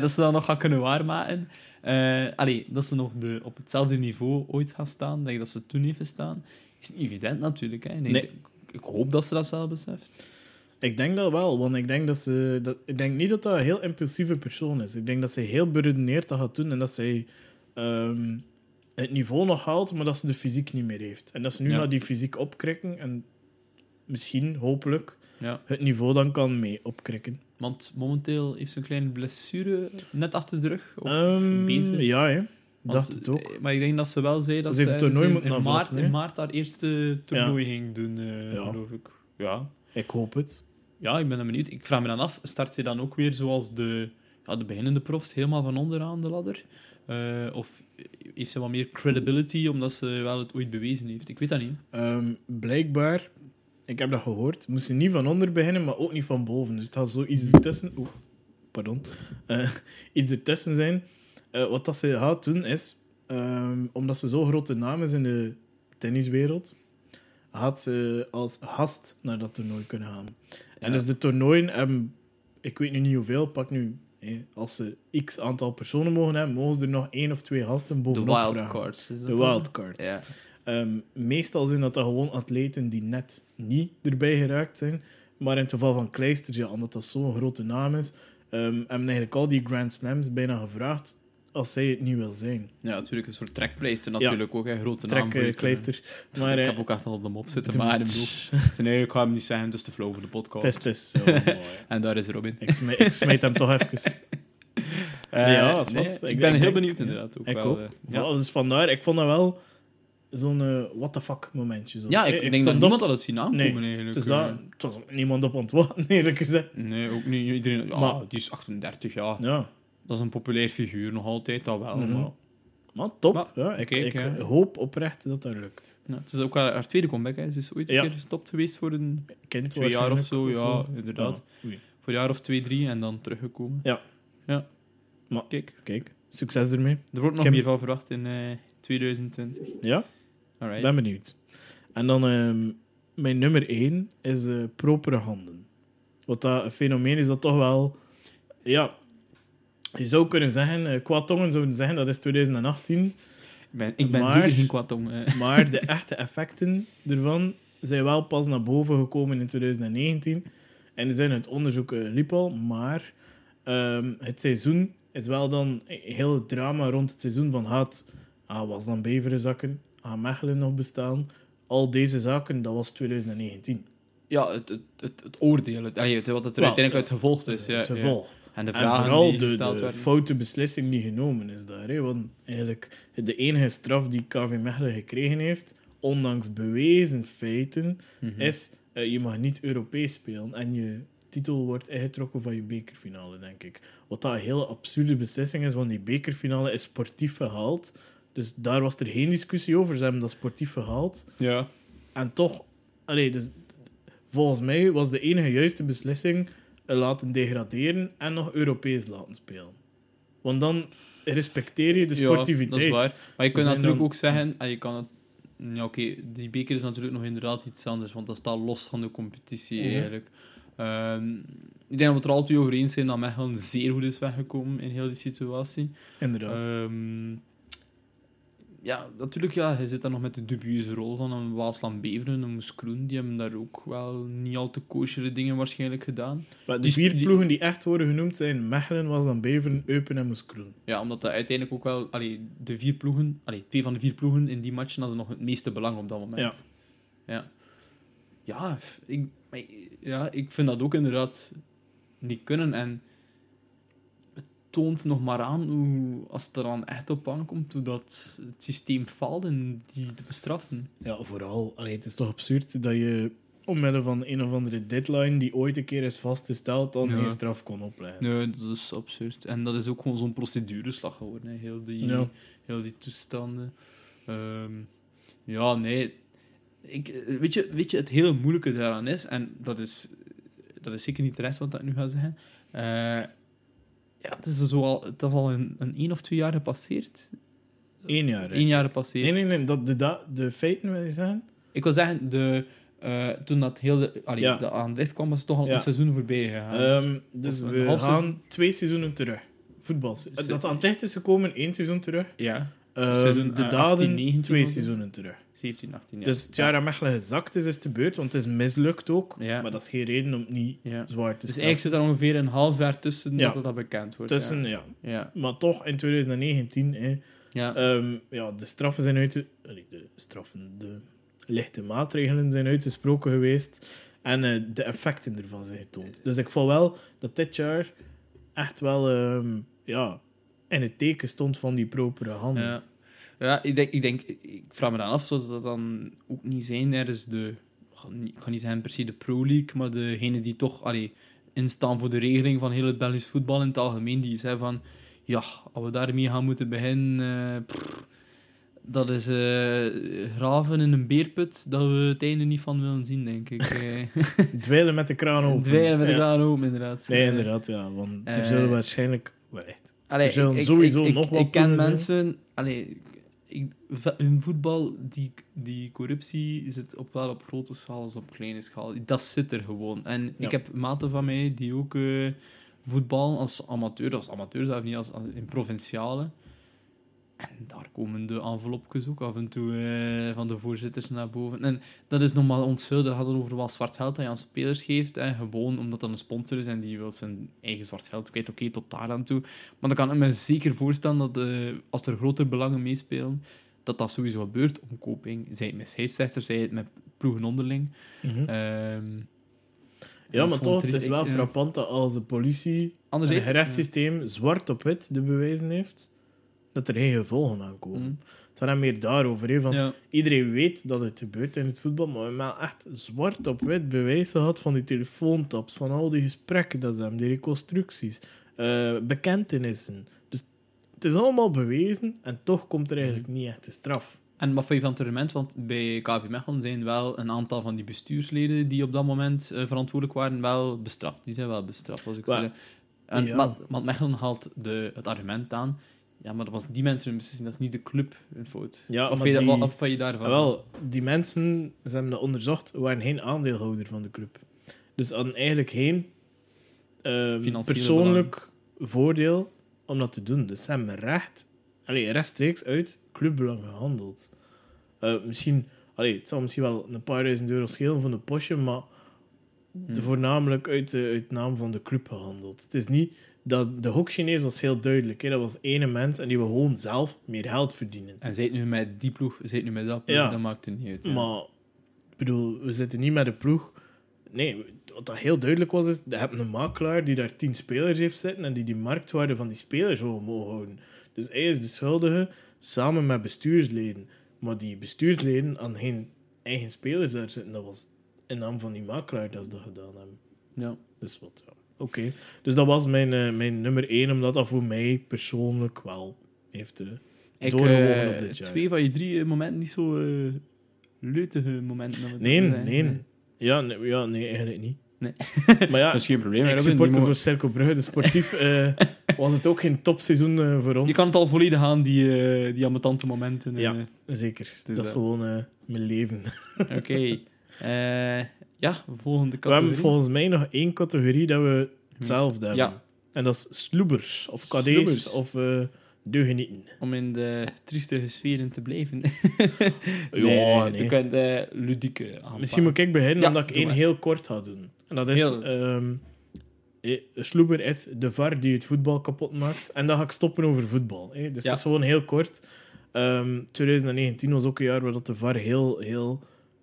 A: Dat ze dat nog gaat kunnen waarmaken. Eh allee, dat ze nog de, op hetzelfde niveau ooit gaat staan, denk ik dat ze toen heeft gestaan. Is niet evident natuurlijk. Hè.
B: Nee.
A: ik, ik hoop dat ze dat zelf beseft.
B: Ik denk dat wel, want ik denk, dat ze, dat, ik denk niet dat dat een heel impulsieve persoon is. Ik denk dat ze heel beredeneerd dat gaat doen en dat zij ehm, het niveau nog haalt, maar dat ze de fysiek niet meer heeft. En dat ze nu
A: Ja.
B: gaat die fysiek opkrikken en misschien, hopelijk,
A: Ja.
B: het niveau dan kan mee opkrikken.
A: Want momenteel heeft ze een kleine blessure net achter de rug. Of
B: Ehm,
A: bezig.
B: ja, hè.
A: Want,
B: dacht het ook.
A: eh, Maar ik denk dat ze wel zei dat
B: Ze toernooi
A: in- in, maart, in maart haar eerste toernooi ging doen, eh,
B: Ja.
A: geloof ik. Ja.
B: Ik hoop het.
A: Ja, ik ben benieuwd. Ik vraag me dan af, start ze dan ook weer zoals de, ja, de beginnende profs, helemaal van onderaan de ladder? Eh, of heeft ze wat meer credibility, omdat ze wel het ooit bewezen heeft? Ik weet dat niet.
B: Ehm, blijkbaar, ik heb dat gehoord, moest ze niet van onder beginnen, maar ook niet van boven. Dus het had zoiets ertussen... Oeh, pardon. Eh, iets ertussen zijn. Eh, wat dat ze gaat doen is, ehm, omdat ze zo'n grote naam is in de tenniswereld, gaat ze als gast naar dat toernooi kunnen gaan. En dus de toernooien hebben, ik weet nu niet hoeveel, pak nu, als ze x aantal personen mogen hebben, mogen ze er nog één of twee gasten
A: De
B: bovenop vragen.
A: wildcards.
B: De
A: dan?
B: wildcards.
A: Ja.
B: Ehm, meestal zijn dat dan gewoon atleten die net niet erbij geraakt zijn. Maar in het geval van Kleisters, ja, omdat dat zo'n grote naam is, ehm, hebben eigenlijk al die Grand Slams bijna gevraagd als zij het niet wil zijn.
A: ja, natuurlijk een soort trekpleister natuurlijk ook, een grote naam.
B: Trek eh. Maar
A: ik
B: eh,
A: heb ook echt al op de mop zitten,
B: de-
A: maar in bedoel. Nee, ik ga hem niet zeggen, is te flow voor de podcast.
B: het is, zo mooi.
A: En daar is Robin.
B: Ik smijt, ik smijt hem toch even.
A: Eh,
B: ja,
A: nee,
B: wat.
A: Ik,
B: Ik
A: ben
B: denk-
A: heel benieuwd inderdaad ook
B: Ik
A: wel.
B: ook.
A: eh,
B: Ja. Dus vandaar, ik vond dat wel zo'n eh, what the fuck momentje. Zo.
A: ja, ik,
B: Eh,
A: denk dat niemand had het zien aankomen
B: Nee,
A: eigenlijk.
B: Dus
A: eh.
B: dat, het was niemand op ontwachten, eerlijk gezegd.
A: Nee, ook niet. Iedereen,
B: Maar-
A: die is 38 jaar.
B: Ja.
A: Dat is een populair figuur, nog altijd, dat wel.
B: Mhm.
A: Maar,
B: Maar top.
A: Maar,
B: ja, ik,
A: kijk,
B: ik
A: ja.
B: hoop oprecht dat dat lukt.
A: ja, het is ook wel haar tweede comeback. Hè. Ze is ooit een keer gestopt geweest voor een
B: Kind
A: twee jaar of zo. Ja, inderdaad. Voor een jaar of twee, drie en dan teruggekomen.
B: Ja.
A: Ja.
B: Maar-
A: Kijk,
B: Kijk, succes ermee.
A: er wordt nog meer van verwacht in eh 2020.
B: Ja,
A: Alright.
B: ben benieuwd. En dan ehm, mijn nummer 1 is eh, propere handen. Wat dat een fenomeen is dat toch wel... Ja, je zou kunnen zeggen, eh qua tongen zouden zeggen dat is 2018.
A: Ik ben, ik ben
B: Maar-
A: zeker geen kwaadtong. eh.
B: Maar de echte effecten ervan zijn wel pas naar boven gekomen in 2019. En die zijn het onderzoek eh, liep al, maar ehm, het seizoen is wel dan heel het drama rond het seizoen van had, ah, was dan Beveren zakken, ah, Mechelen nog bestaan. Al deze zaken, dat was 2019.
A: Ja, het, het, het, het oordeel, het, allee, het- wat het er uiteindelijk uit gevolgd is. Ja,
B: het
A: ja. En de
B: En vooral
A: die
B: de, de foute beslissing die genomen is daar. Hè? Want eigenlijk de enige straf die KV Mechelen gekregen heeft, ondanks bewezen feiten,
A: Mhm.
B: is eh, je mag niet Europees spelen en je titel wordt ingetrokken van je bekerfinale, denk ik. Wat dat een hele absurde beslissing is, want die bekerfinale is sportief gehaald. Dus daar was er geen discussie over. Ze hebben dat sportief gehaald.
A: Ja.
B: En toch, allee, dus, volgens mij was de enige juiste beslissing laten degraderen en nog Europees laten spelen. Want dan respecteer je de sportiviteit.
A: Ja, dat is waar. Maar je
B: Ze
A: kunt natuurlijk
B: dan-
A: ook zeggen... ah, je kan het, ja, oké, die beker is natuurlijk nog inderdaad iets anders, want dat staat los van de competitie
B: Mhm.
A: eigenlijk. Ehm, ik denk dat we het er al twee over eens zijn dat Mechelen zeer goed is weggekomen in heel die situatie.
B: Inderdaad.
A: Ehm, ja, natuurlijk, ja, je zit daar nog met de dubieuze rol van een Waasland Beveren, een Moes Kroen. Die hebben daar ook wel niet al te koosjere dingen waarschijnlijk gedaan.
B: maar de
A: die
B: vier
A: die-
B: ploegen die echt worden genoemd zijn Mechelen, was dan Beveren, Eupen en Moeskroen.
A: Ja, omdat dat uiteindelijk ook wel... Allee, de vier ploegen... Allee, twee van de vier ploegen in die matchen hadden nog het meeste belang op dat moment. Ja. Ja, ja, ik, ja, ik vind dat ook inderdaad niet kunnen. En toont nog maar aan hoe, als het er dan echt op aankomt, hoe dat het systeem faalt en die te bestraffen.
B: Ja, vooral. Allee, het is toch absurd dat je omwille van een of andere deadline die ooit een keer is vastgesteld, dan
A: Ja.
B: geen straf kon opleggen.
A: Nee, dat is absurd. En dat is ook gewoon zo'n procedureslag geworden, hè, heel, die,
B: Ja.
A: heel die toestanden. Ehm, ja, nee. Ik, eh, weet, je, weet je, het hele moeilijke daaraan is, en dat is, dat is zeker niet terecht wat ik nu ga zeggen. eh, ja, het is, zo al, het is al een, een één of twee jaar gepasseerd.
B: Eén jaar.
A: Eén jaar gepasseerd.
B: Nee, nee, nee. Dat, de, da- de feiten wil je zeggen?
A: Ik wil zeggen, de, eh, toen dat heel de, allee,
B: Ja.
A: de aan het licht kwam, was het toch al
B: Ja.
A: een seizoen voorbij gegaan.
B: Ehm, dus we gaan
A: seizoen.
B: twee seizoenen terug. Voetbal.
A: Se-
B: Dat aan het licht is gekomen, één seizoen terug.
A: ja,
B: Ehm,
A: Seizoen,
B: de daden,
A: 18, 19
B: twee seizoenen terug.
A: 17, 18 jaar.
B: Dus het jaar dat Mechelen gezakt is, is de beurt, want het is mislukt ook.
A: Ja.
B: Maar dat is geen reden om het niet
A: Ja.
B: zwaar te
A: Dus eigenlijk zit er ongeveer een half jaar tussen
B: Ja.
A: dat dat bekend wordt.
B: Tussen, ja.
A: Ja.
B: Maar toch, in 2019, hè,
A: ja.
B: Ehm, ja, de straffen zijn uit... De straffen, de lichte maatregelen zijn uitgesproken geweest. En eh, de effecten ervan zijn getoond. Dus ik vond wel dat dit jaar echt wel ehm, ja, in het teken stond van die propere handen.
A: Ja, ja ik, denk, ik denk, ik vraag me dan af, zou dat dan ook niet zijn ergens de, ik ga niet- ik zeggen per se de Pro League, maar degene die toch allee, instaan voor de regeling van heel het Belgisch voetbal in het algemeen, die zeggen van, ja, als we daarmee gaan moeten beginnen, eh, pff, dat is eh, graven in een beerput, dat we het einde niet van willen zien, denk ik. eh.
B: Dweilen met de kraan open.
A: Dweilen met de
B: Ja.
A: kraan open, inderdaad.
B: Nee, inderdaad, ja. Want er zullen waarschijnlijk... Wel.
A: Allee,
B: Er zullen sowieso
A: ik,
B: nog
A: ik,
B: wat
A: ik ken mensen... Allee, ik, hun voetbal, die, die corruptie zit op, wel op grote schaal als op kleine schaal. Dat zit er gewoon. En
B: Ja.
A: ik heb maten van mij die ook eh, voetbal als amateur, als amateur zelf niet, als, als in provinciale. En daar komen de envelopjes ook af en toe eh, van de voorzitters naar boven. En dat is. Dat gaat dan over wat zwart geld dat je aan spelers geeft. En gewoon omdat dat een sponsor is en die wil zijn eigen zwart geld kwijt. Oké, tot daar aan toe. Maar dan kan ik me zeker voorstellen dat eh, als er grotere belangen meespelen, dat dat sowieso gebeurt. Omkoping, zij het met scheidsrechters, zij het met ploegen onderling.
B: Mhm.
A: Ehm,
B: ja, maar toch, het is wel frappant dat als de politie en het rechtssysteem zwart op wit de bewijzen heeft, dat er geen gevolgen aankomen.
A: Mm.
B: Het gaat dan meer daarover. Van,
A: ja.
B: Iedereen weet dat het gebeurt in het voetbal, maar we hebben echt zwart op wit bewijs gehad van die telefoontaps, van al die gesprekken dat ze hebben, die reconstructies, eh, bekentenissen. Dus het is allemaal bewezen en toch komt er eigenlijk
A: Mhm.
B: niet echt de straf.
A: En wat vind je van het argument? Want bij KV Mechelen zijn wel een aantal van die bestuursleden die op dat moment eh, verantwoordelijk waren, wel bestraft. Die zijn wel bestraft, als ik
B: Wel,
A: zeg. En,
B: ja.
A: maar, want Mechelen haalt de, het argument aan. Ja, maar dat was die mensen hun beslissing, dat is niet de club hun fout.
B: Ja,
A: of, je,
B: die-
A: wat, vind je daarvan?
B: Ah, wel, die mensen, ze hebben dat onderzocht, waren geen aandeelhouder van de club. Dus hadden eigenlijk geen eh,
A: Financiële
B: persoonlijk voordeel om dat te doen. Dus ze hebben recht, allee, rechtstreeks uit clubbelang gehandeld. Eh, misschien, allee, het zal misschien wel een paar duizend euro schelen van de postje, maar
A: Hm.
B: voornamelijk uit de, uit naam van de club gehandeld. Het is niet dat de hok-Chinees was heel duidelijk. Hè? Dat was ene mens en die wil gewoon zelf meer geld verdienen.
A: En zij het nu met die ploeg, zij het nu met dat ploeg,
B: Ja.
A: dat maakt het niet uit. ja.
B: Maar, ik bedoel, we zitten niet met de ploeg. Nee, wat dat heel duidelijk was, is, je hebt een makelaar die daar tien spelers heeft zitten en die die marktwaarde van die spelers wil mogen houden. Dus hij is de schuldige, samen met bestuursleden. Maar die bestuursleden aan geen eigen spelers daar zitten. Dat was in naam van die makelaar dat ze dat gedaan hebben.
A: Ja.
B: Dus wat, ja. Oké. Dus dat was mijn, eh, mijn nummer één, omdat dat voor mij persoonlijk wel heeft... eh,
A: Ik,
B: Doorgewogen
A: eh,
B: op dit jaar.
A: twee van je drie momenten niet zo eh leutige momenten.
B: Nee,
A: zo te zeggen.
B: nee. Ja, nee, ja, nee, eigenlijk niet.
A: Nee.
B: maar ja,
A: Dat is geen probleem. hè,
B: ik
A: Robin,
B: supporte
A: die
B: voor Cercle Brugge. De sportief eh, was het ook geen topseizoen eh, voor ons.
A: Je kan het al volledig aan, die, eh die ambetante momenten. eh.
B: Ja. Zeker.
A: Dus
B: dat is gewoon eh, mijn leven.
A: Oké. Eh, ja, volgende
B: We hebben
A: categorie.
B: volgens mij nog één categorie dat we hetzelfde hebben.
A: Ja.
B: En dat is sloebers, of
A: Sloebers.
B: of eh deugenieten.
A: Om in de triestige sferen te blijven.
B: Ja,
A: Je
B: nee.
A: kunt eh, ludieke aanpakken.
B: Misschien moet ik beginnen
A: Ja,
B: omdat ik één
A: maar.
B: heel kort ga doen. En dat is... Ehm, eh, sloeber is de VAR die het voetbal kapot maakt. En dan ga ik stoppen over voetbal. hè. Dus
A: Ja.
B: het is gewoon heel kort. Ehm 2019 was ook een jaar waar dat de VAR heel, heel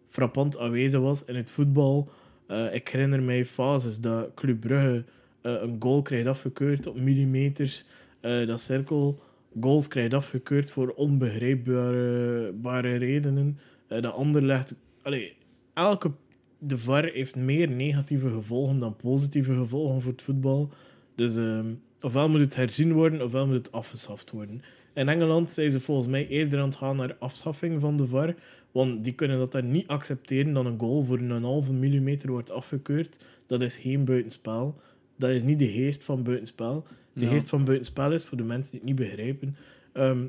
B: frappant aanwezig was in het voetbal. Eh, ik herinner mij fases dat Club Brugge eh, een goal krijgt afgekeurd op millimeters. Eh, dat cirkel goals krijgt afgekeurd voor onbegrijpbare bare redenen. Dat Anderlecht... Allee, elke... De VAR heeft meer negatieve gevolgen dan positieve gevolgen voor het voetbal. Dus ehm, ofwel moet het herzien worden, ofwel moet het afgeschaft worden. In Engeland zijn ze volgens mij eerder aan het gaan naar afschaffing van de VAR. Want die kunnen dat daar niet accepteren dat een goal voor een halve millimeter wordt afgekeurd. Dat is geen buitenspel. Dat is niet de geest van buitenspel. De
A: Ja.
B: geest van buitenspel is, voor de mensen die het niet begrijpen... ehm,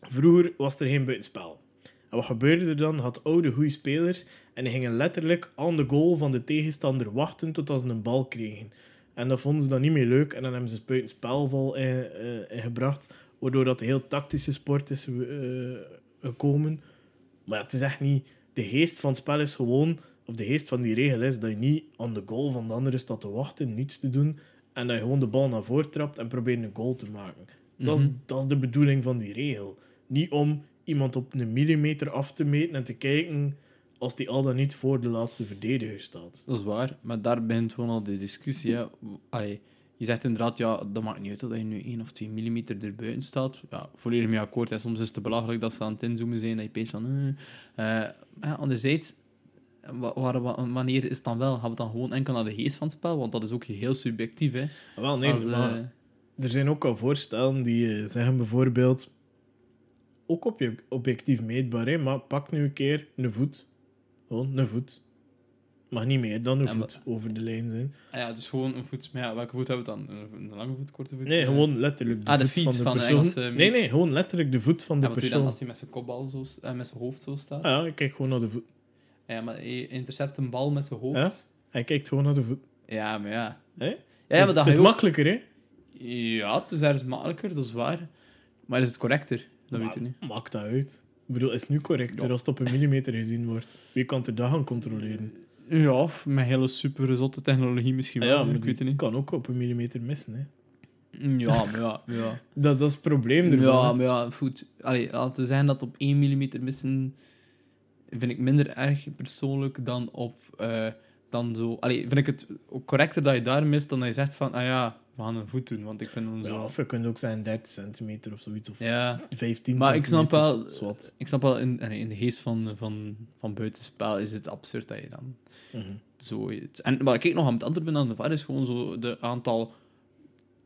B: vroeger was er geen buitenspel. En wat gebeurde er dan? Had oude goede spelers en die gingen letterlijk aan de goal van de tegenstander wachten tot ze een bal kregen. En dat vonden ze dan niet meer leuk en dan hebben ze het buitenspelval in, eh, ingebracht, waardoor dat een heel tactische sport is eh, gekomen. Maar het is echt niet... De geest van het spel is gewoon, of de geest van die regel is, dat je niet aan de goal van de andere staat te wachten, niets te doen, en dat je gewoon de bal naar voren trapt en probeert een goal te maken. Dat, is,
A: Mhm.
B: dat is de bedoeling van die regel. Niet om iemand op een millimeter af te meten en te kijken als die al dan niet voor de laatste verdediger staat.
A: Dat is waar, maar daar begint gewoon al de discussie. Hè. Allee, je zegt inderdaad, ja, dat maakt niet uit dat je nu 1 of 2 millimeter erbuiten staat. Ja, volledig mee akkoord. Soms is het te belachelijk dat ze aan het inzoomen zijn, dat je peest van... eh. Eh, ja, anderzijds, wa- waar, wa- wanneer is het dan wel? Gaan we het dan gewoon enkel naar de geest van het spel? Want dat is ook heel subjectief, hè.
B: Wel, nee,
A: Als, eh,
B: maar er zijn ook al voorstellen die zeggen bijvoorbeeld, ook obje- objectief meetbaar, hè, maar pak nu een keer een voet. Gewoon een voet. Mag niet meer dan een
A: Ja, maar-
B: voet over de lijn zijn.
A: ah ja, dus gewoon een voet... Maar ja, welke voet hebben we dan? Een, lange voet, korte voet?
B: Nee,
A: Eh,
B: gewoon letterlijk de
A: Ah, de
B: voet
A: fiets
B: van de
A: van de
B: persoon.
A: Engelse-
B: Nee, nee, gewoon letterlijk de voet van de
A: je dan
B: persoon.
A: als hij met zijn kopbal zo, eh, met zijn hoofd zo staat?
B: Ah, ja, ik kijk gewoon naar de voet.
A: Ja, maar je intercept een bal met zijn hoofd.
B: Ja? Hij kijkt gewoon naar de voet.
A: Ja, maar ja. Ja,
B: het
A: maar
B: is,
A: dat
B: het is
A: ook-
B: makkelijker, hè?
A: Ja, het is ergens makkelijker, dat is waar. Maar is het correcter? Dat weet je niet.
B: Maakt dat uit. Ik bedoel, is het nu correcter
A: Ja.
B: als het op een millimeter gezien wordt? Wie kan er dat gaan controleren?
A: Ja, of met hele super zotte technologie misschien
B: Ah
A: wel.
B: ja, maar
A: ik weet het niet.
B: kan ook op een millimeter missen, hè?
A: Ja, maar ja. Ja,
B: Dat, dat is het probleem ervan.
A: ja,
B: hè.
A: maar ja, goed. Allee, laten we zeggen dat op 1 mm missen vind ik minder erg persoonlijk dan op... eh, dan zo... Allee, vind ik het ook correcter dat je daar mist dan dat je zegt van, ah ja, we gaan een voet doen, want ik vind hem
B: Ja,
A: zo...
B: of je kunt ook zijn 30 centimeter of zoiets, of
A: Ja,
B: 15
A: maar ik snap
B: centimeter,
A: wel, ik snap wel in, in de geest van, van, van buitenspel is het absurd dat je dan
B: Mhm.
A: zoiets... En wat ik nog aan het antwoord vind aan de VAR is gewoon zo de aantal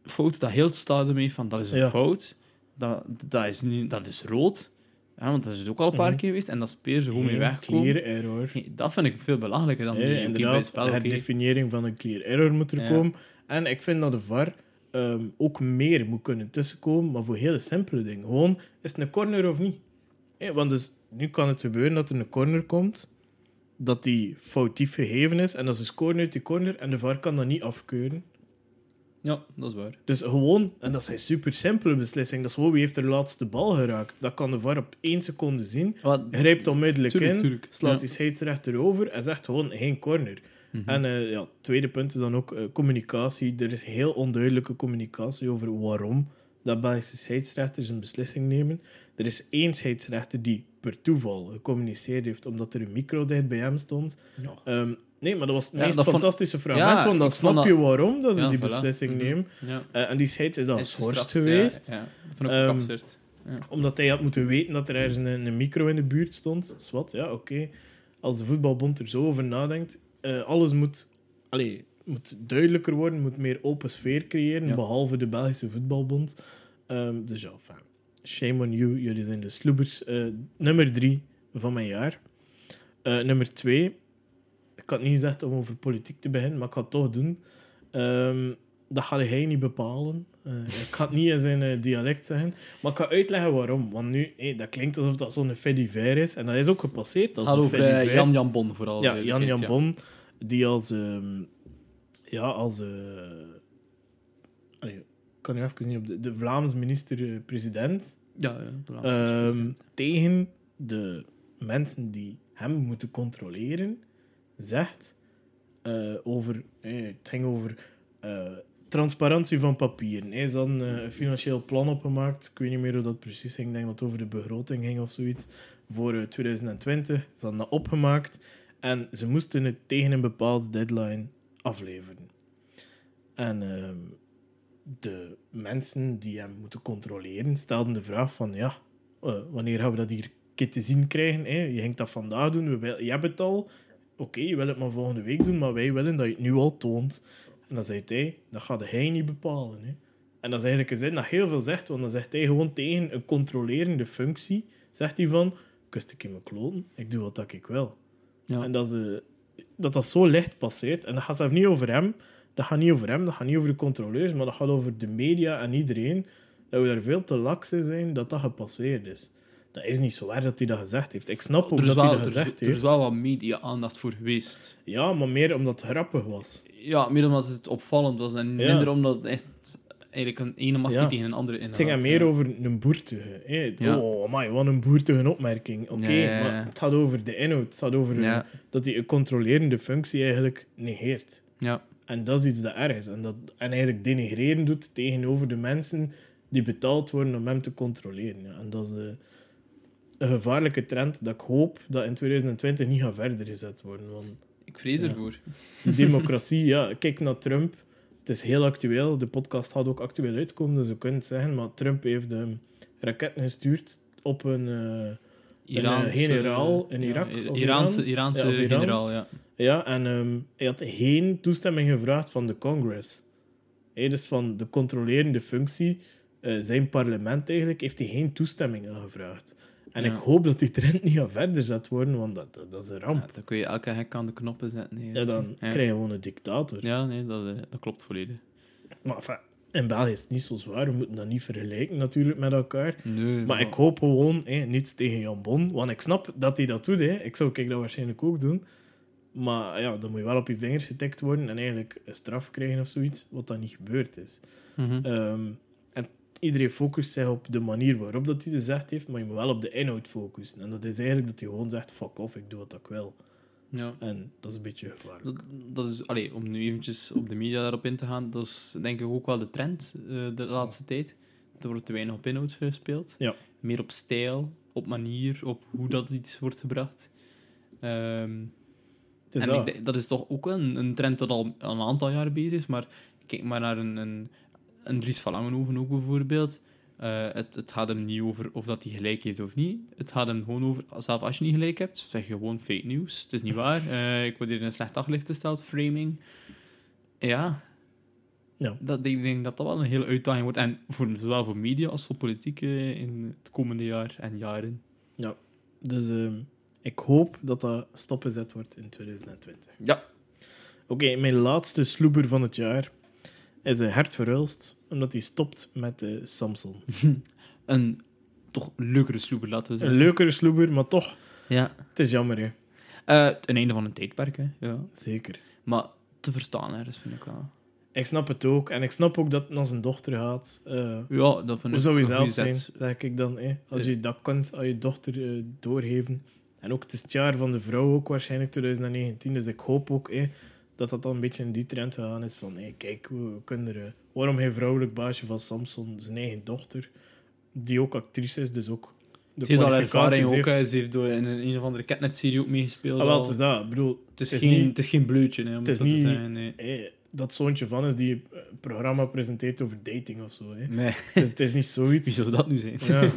A: fouten dat heel het stadium heeft van dat is een
B: Ja.
A: fout, dat, dat, is niet, dat is rood, ja, want dat is ook al een paar
B: Mhm.
A: keer geweest en dat speer ze gewoon mee wegkomen.
B: clear error.
A: Dat vind ik veel belachelijker dan
B: Nee,
A: die bij het
B: inderdaad,
A: spel.
B: herdefiniëring van een clear error moet er
A: Ja.
B: komen. En ik vind dat de VAR ehm, ook meer moet kunnen tussenkomen, maar voor hele simpele dingen. Gewoon, is het een corner of niet? Want dus, nu kan het gebeuren dat er een corner komt, dat die foutief gegeven is, en dat ze scoren uit die corner, en de VAR kan dat niet afkeuren.
A: Ja, dat is waar.
B: Dus gewoon, en dat is een super simpele beslissing, dat is gewoon wie heeft de laatste bal geraakt. Dat kan de VAR op één seconde zien.
A: Wat,
B: Grijpt onmiddellijk
A: Tuurlijk,
B: in,
A: tuurlijk.
B: slaat
A: Ja.
B: die scheidsrechter over en zegt gewoon geen corner.
A: Mhm.
B: En eh, ja, het tweede punt is dan ook eh, communicatie. Er is heel onduidelijke communicatie over waarom dat Belgische scheidsrechters een beslissing nemen. Er is één scheidsrechter die per toeval gecommuniceerd heeft omdat er een micro dicht bij hem stond.
A: Ja.
B: Ehm, nee, maar dat was het
A: Ja,
B: meest
A: vond-
B: fantastische fragment,
A: Ja,
B: want dan snap
A: dat-
B: je waarom dat ze die
A: voilà.
B: beslissing
A: Mhm.
B: nemen. Eh, en die scheids is dan geschorst
A: gestraft,
B: geweest,
A: Ja, vond ik
B: Ehm,
A: absurd.
B: omdat hij had moeten weten dat er ergens een, een micro in de buurt stond. Zwat, ja, oké. Als de voetbalbond er zo over nadenkt, eh, alles moet, allee, moet duidelijker worden, moet meer open sfeer creëren,
A: Ja.
B: behalve de Belgische voetbalbond. Ehm, dus ja, shame on you, jullie zijn de sloebers. Eh, nummer drie van mijn jaar. Eh, nummer twee, ik had niet gezegd om over politiek te beginnen, maar ik ga het toch doen. Ehm, dat ga hij niet bepalen. Eh, ik ga het niet in zijn eh, dialect zeggen. Maar ik ga uitleggen waarom. Want nu, dat klinkt alsof dat zo'n fait divers is. En dat is ook gepasseerd. Dat
A: eh,
B: divers.
A: Jan Jan Bon vooral.
B: Ja, Jan Jan
A: ja.
B: Bon, die als... ehm, ja, als... eh, allee, ik kan nu even niet op de... De Vlaams minister-president
A: Ja, ja. de
B: ehm, tegen de mensen die hem moeten controleren, zegt over... het ging over transparantie van papieren. Hij is eh, een financieel plan opgemaakt. Ik weet niet meer hoe dat precies ging. Ik denk dat het over de begroting ging of zoiets. Voor eh, 2020. Ze hadden dat opgemaakt. En ze moesten het tegen een bepaalde deadline afleveren. En ehm, de mensen die hem moeten controleren stelden de vraag van... Ja, eh, wanneer gaan we dat hier te zien krijgen? Hè? Je ging dat vandaag doen. We je hebt het al. Oké, je wil het maar volgende week doen. Maar wij willen dat je het nu al toont. En dan zei hij, dat gaat hij niet bepalen. Hè. En dat is eigenlijk een zin dat heel veel zegt, want dan zegt hij gewoon tegen een controlerende functie, zegt hij van, kust ik in mijn kloten, ik doe wat ik wil.
A: Ja.
B: En dat, is, eh, dat dat zo licht passeert, en dat gaat zelfs niet over hem, dat gaat niet over hem, dat gaat niet over de controleurs, maar dat gaat over de media en iedereen, dat we daar veel te laks in zijn dat dat gepasseerd is. Dat is niet zo waar dat hij dat gezegd heeft. Ik snap ook dat hij dat gezegd
A: er is
B: heeft.
A: wel wat media-aandacht voor geweest.
B: Ja, maar meer omdat het grappig was.
A: Ja, meer omdat het opvallend was en
B: Ja.
A: minder omdat het echt eigenlijk een ene macht
B: Ja.
A: tegen een andere inhoudt.
B: Het ging meer
A: ja.
B: over een boertige. Hè.
A: Ja.
B: Oh, amai, wat een boertige opmerking. Oké, maar het gaat over de inhoud. Het gaat over dat hij een controlerende functie eigenlijk negeert.
A: Ja,
B: En dat is iets dat erg is. En, dat, en eigenlijk denigreren doet tegenover de mensen die betaald worden om hem te controleren. Ja. En dat is eh, een gevaarlijke trend dat ik hoop dat in 2020 niet gaat verder gezet worden. Want
A: ik vrees
B: Ja.
A: ervoor.
B: die democratie, ja, kijk naar Trump. Het is heel actueel. De podcast gaat ook actueel uitkomen, dus we kunnen het zeggen. Maar Trump heeft ehm, raketten gestuurd op een, eh,
A: Iraanse,
B: generaal in
A: ja,
B: Irak
A: I-
B: of
A: Iraanse,
B: Iran?
A: Iraanse
B: Ja, of Iran.
A: generaal, ja.
B: Ja, en ehm, hij had geen toestemming gevraagd van de Congress. Hij dus van de controlerende functie, eh, zijn parlement eigenlijk, heeft hij geen toestemming aangevraagd. En
A: Ja.
B: ik hoop dat die trend niet gaat verder zet worden, want dat, dat, dat is een
A: Ja,
B: ramp.
A: dan kun je elke hek aan de knoppen zetten. nee.
B: Ja, dan krijg je gewoon een dictator.
A: Ja, nee, dat, eh, dat klopt volledig.
B: Maar enfin, in België is het niet zo zwaar. We moeten dat niet vergelijken natuurlijk met elkaar.
A: Nee,
B: Maar ik hoop gewoon hé, niets tegen Jan Bon. Want ik snap dat hij dat doet. Hè. Ik zou kijk, dat waarschijnlijk ook doen. Maar ja, dan moet je wel op je vingers getikt worden en eigenlijk een straf krijgen of zoiets. Wat dan niet gebeurd is.
A: Mhm.
B: Ehm, iedereen focust zich op de manier waarop dat hij het gezegd heeft. Maar je moet wel op de inhoud focussen. En dat is eigenlijk dat hij gewoon zegt: fuck off, ik doe wat ik wil.
A: Ja.
B: En dat is een beetje gevaarlijk.
A: Dat, dat is, allee, om nu eventjes op de media daarop in te gaan, dat is denk ik ook wel de trend eh, de laatste tijd. Er wordt te weinig op inhoud gespeeld.
B: Ja.
A: Meer op stijl, op manier, op hoe dat iets wordt gebracht. Ehm,
B: is
A: en
B: dat.
A: ik dat is toch ook een, een trend dat al een aantal jaar bezig is, maar kijk maar naar een, een, een Dries van Langenhoven ook bijvoorbeeld. Eh, het, het gaat hem niet over of dat hij gelijk heeft of niet. Het gaat hem gewoon over, zelf als je niet gelijk hebt, zeg je gewoon fake news. Het is niet waar. Eh, ik word hier in een slecht daglicht gesteld, framing. Ja.
B: Ja.
A: Dat, ik denk dat dat wel een hele uitdaging wordt. En voor, zowel voor media als voor politiek eh, in het komende jaar en jaren.
B: Dus ehm, ik hoop dat dat stopgezet wordt in 2020.
A: Ja.
B: Oké, mijn laatste sloeber van het jaar is een Hert Verhulst, omdat hij stopt met eh, Samson.
A: Een toch leukere sloeber, laten we
B: Een
A: zeggen.
B: leukere sloeber, maar toch,
A: Ja.
B: het is jammer, hè.
A: Eh, een einde van een tijdperk, hè. Ja.
B: Zeker.
A: Maar te verstaan, ergens vind ik wel.
B: Ik snap het ook. En ik snap ook dat het naar zijn dochter gaat. Eh,
A: Ja, dat vind
B: hoe
A: ik
B: zou je
A: een
B: zelf zijn,
A: zet.
B: zeg ik dan. Hè? Als je dat kunt aan je dochter doorgeven. En ook, het is het jaar van de vrouw ook waarschijnlijk, 2019. Dus ik hoop ook hè, dat dat dan een beetje in die trend gegaan is van hey, kijk, we, kunnen er... eh, waarom geen vrouwelijk baasje van Samson, zijn eigen dochter, die ook actrice is, dus ook de
A: Ze heeft al ervaring ook.
B: heeft.
A: hè. Ze heeft door in een, een of andere Catnet-serie ook meegespeeld.
B: Ah, wel, het is dat. Bedoel,
A: Het is,
B: het is
A: geen,
B: niet-
A: het is geen bleutje, hè, om
B: het is
A: dat te zeggen. Nee.
B: hey, dat zoontje van is die een programma presenteert over dating of zo. Hè.
A: nee,
B: Het, is, het is niet zoiets.
A: wie zou dat nu zijn?
B: Ja.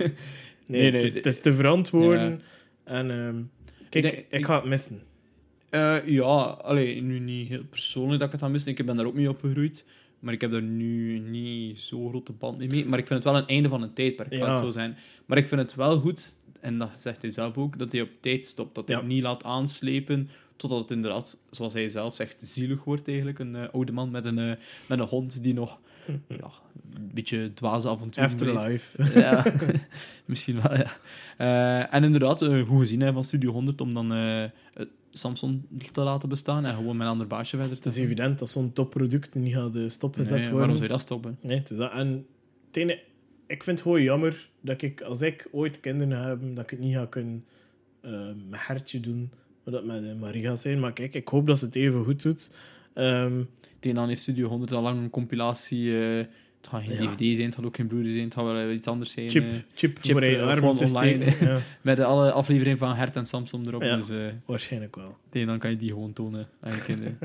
B: Nee,
A: Nee, nee,
B: het, is,
A: de-
B: het is te verantwoorden.
A: Ja.
B: En ehm, kijk,
A: Ik
B: ik, ga het missen.
A: Eh, ja, allee, nu niet heel persoonlijk dat ik het aan mis. Ik ben daar ook mee opgegroeid. Maar ik heb daar nu niet zo grote band mee. mee. Maar ik vind het wel een einde van een tijdperk,
B: Ja.
A: het zo zijn. Maar ik vind het wel goed, en dat zegt hij zelf ook, dat hij op tijd stopt. Dat hij
B: Ja.
A: het niet laat aanslepen totdat het inderdaad, zoals hij zelf zegt, zielig wordt eigenlijk. Een eh, oude man met een, eh, met een hond die nog ja, een beetje dwaze avonturen.
B: Afterlife.
A: ja, misschien wel, ja. En inderdaad, goed gezien hè, van Studio 100 om dan Samsung te laten bestaan en gewoon met een ander baasje verder
B: Het
A: te
B: is
A: doen.
B: evident dat zo'n topproduct niet gaat eh, stopgezet
A: Nee,
B: worden.
A: waarom zou je dat stoppen?
B: Nee, het is dat. En het ik vind het gewoon jammer dat ik, als ik ooit kinderen heb, dat ik het niet ga kunnen eh, met Hertje doen, maar dat het met eh, Marie gaat zijn. Maar kijk, ik hoop dat ze het even goed doet. Ehm,
A: Tegen dan heeft Studio 100 al lang een compilatie. Het gaat geen
B: Ja.
A: DVD zijn, het gaat ook geen Blu-ray zijn, het gaat wel iets anders zijn.
B: chip,
A: eh,
B: chip,
A: chip,
B: voor je
A: eh, online.
B: Ja,
A: met alle afleveringen van Hert en Samsung erop.
B: Ja.
A: Dus eh,
B: waarschijnlijk wel.
A: tegen dan kan je die gewoon tonen aan je kinderen.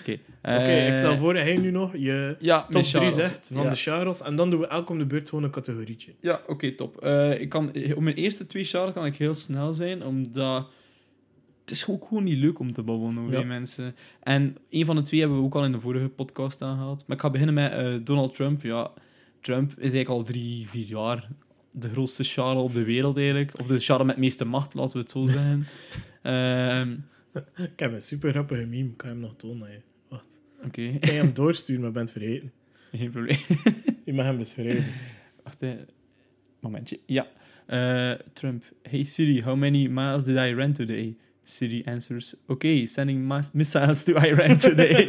A: Oké,
B: Oké,
A: eh,
B: ik stel voor dat hij nu nog je
A: Ja,
B: top
A: mijn
B: 3
A: Charles.
B: zegt van
A: Ja.
B: de Charles. En dan doen we elk om de beurt gewoon een categorietje.
A: Ja, oké, top. Eh, ik kan, op mijn eerste twee Charles kan ik heel snel zijn, omdat het is ook gewoon niet leuk om te babbelen over
B: Ja.
A: die mensen. En een van de twee hebben we ook al in de vorige podcast aangehaald. Maar ik ga beginnen met eh, Donald Trump. Ja, Trump is eigenlijk al drie, vier jaar de grootste Charles op de wereld eigenlijk. Of de Charles met de meeste macht, laten we het zo zeggen. Ehm,
B: Ik heb een super grappige meme. Ik kan hem nog tonen. hè. Wacht.
A: oké,
B: Ik kan je hem doorsturen, maar ben het vergeten.
A: geen probleem.
B: Je mag hem beschrijven.
A: Wacht, hè. Momentje. Ja. Eh, Trump. Hey Siri, how many miles did I run today? Siri answers, okay, sending mis- missiles to Iran today.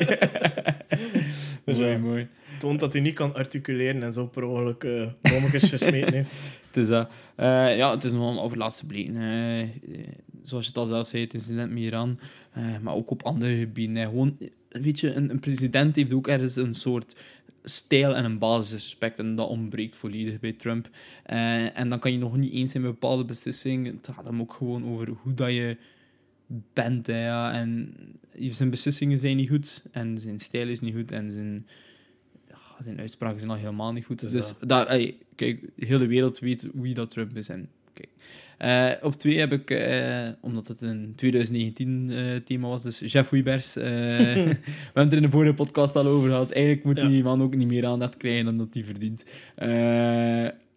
A: Dat is wel mooi.
B: toont dat hij niet kan articuleren en zo per ongeluk eh bommetjes gesmeten heeft.
A: Het is, dat. Eh, ja, het is nog allemaal over laatste bleken. eh, zoals je het al zelf zei, het incident met Iran. maar ook op andere gebieden. Gewoon, weet je, een, een president heeft ook ergens een soort stijl en een basisrespect. En dat ontbreekt volledig bij Trump. En dan kan je nog niet eens zijn met bepaalde beslissingen. Het gaat hem ook gewoon over hoe dat je bent. Hè, ja. En zijn beslissingen zijn niet goed. En zijn stijl is niet goed. En zijn, ja, zijn uitspraken zijn al helemaal niet goed. Dus daar, ey, kijk, de wereld weet wie dat Trump is. En, kijk. Eh, op twee heb ik, eh, omdat het een 2019-thema was, dus Jeff Wiebers. eh, we hebben het er in de vorige podcast al over gehad. Eigenlijk moet
B: Ja.
A: die man ook niet meer aandacht krijgen dan dat hij verdient.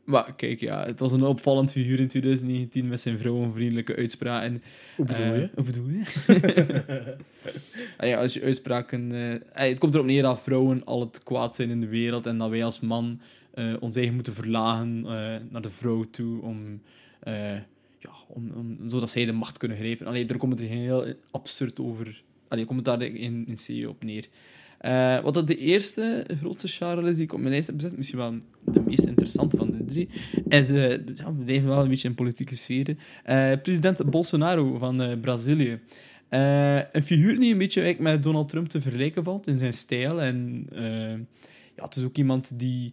A: Maar kijk, ja, het was een opvallend figuur in 2019 met zijn vrouwenvriendelijke uitspraken.
B: Hoe bedoel
A: Eh,
B: je?
A: hoe bedoel je? Ah ja, als je uitspraken... eh, eh, het komt erop neer dat vrouwen al het kwaad zijn in de wereld en dat wij als man eh, ons eigen moeten verlagen naar de vrouw toe om... ja, om, om, zodat zij de macht kunnen grijpen. Allee, daar komt het heel absurd over... Allee, komt het daar in, in C op neer. Eh, wat dat de eerste grootste Charles is die ik op mijn lijst heb gezet, misschien wel de meest interessante van de drie, is, eh ja, we blijven wel een beetje in politieke sferen, Eh, president Bolsonaro van eh, Brazilië. Een figuur die een beetje met Donald Trump te vergelijken valt in zijn stijl. En ja, het is ook iemand die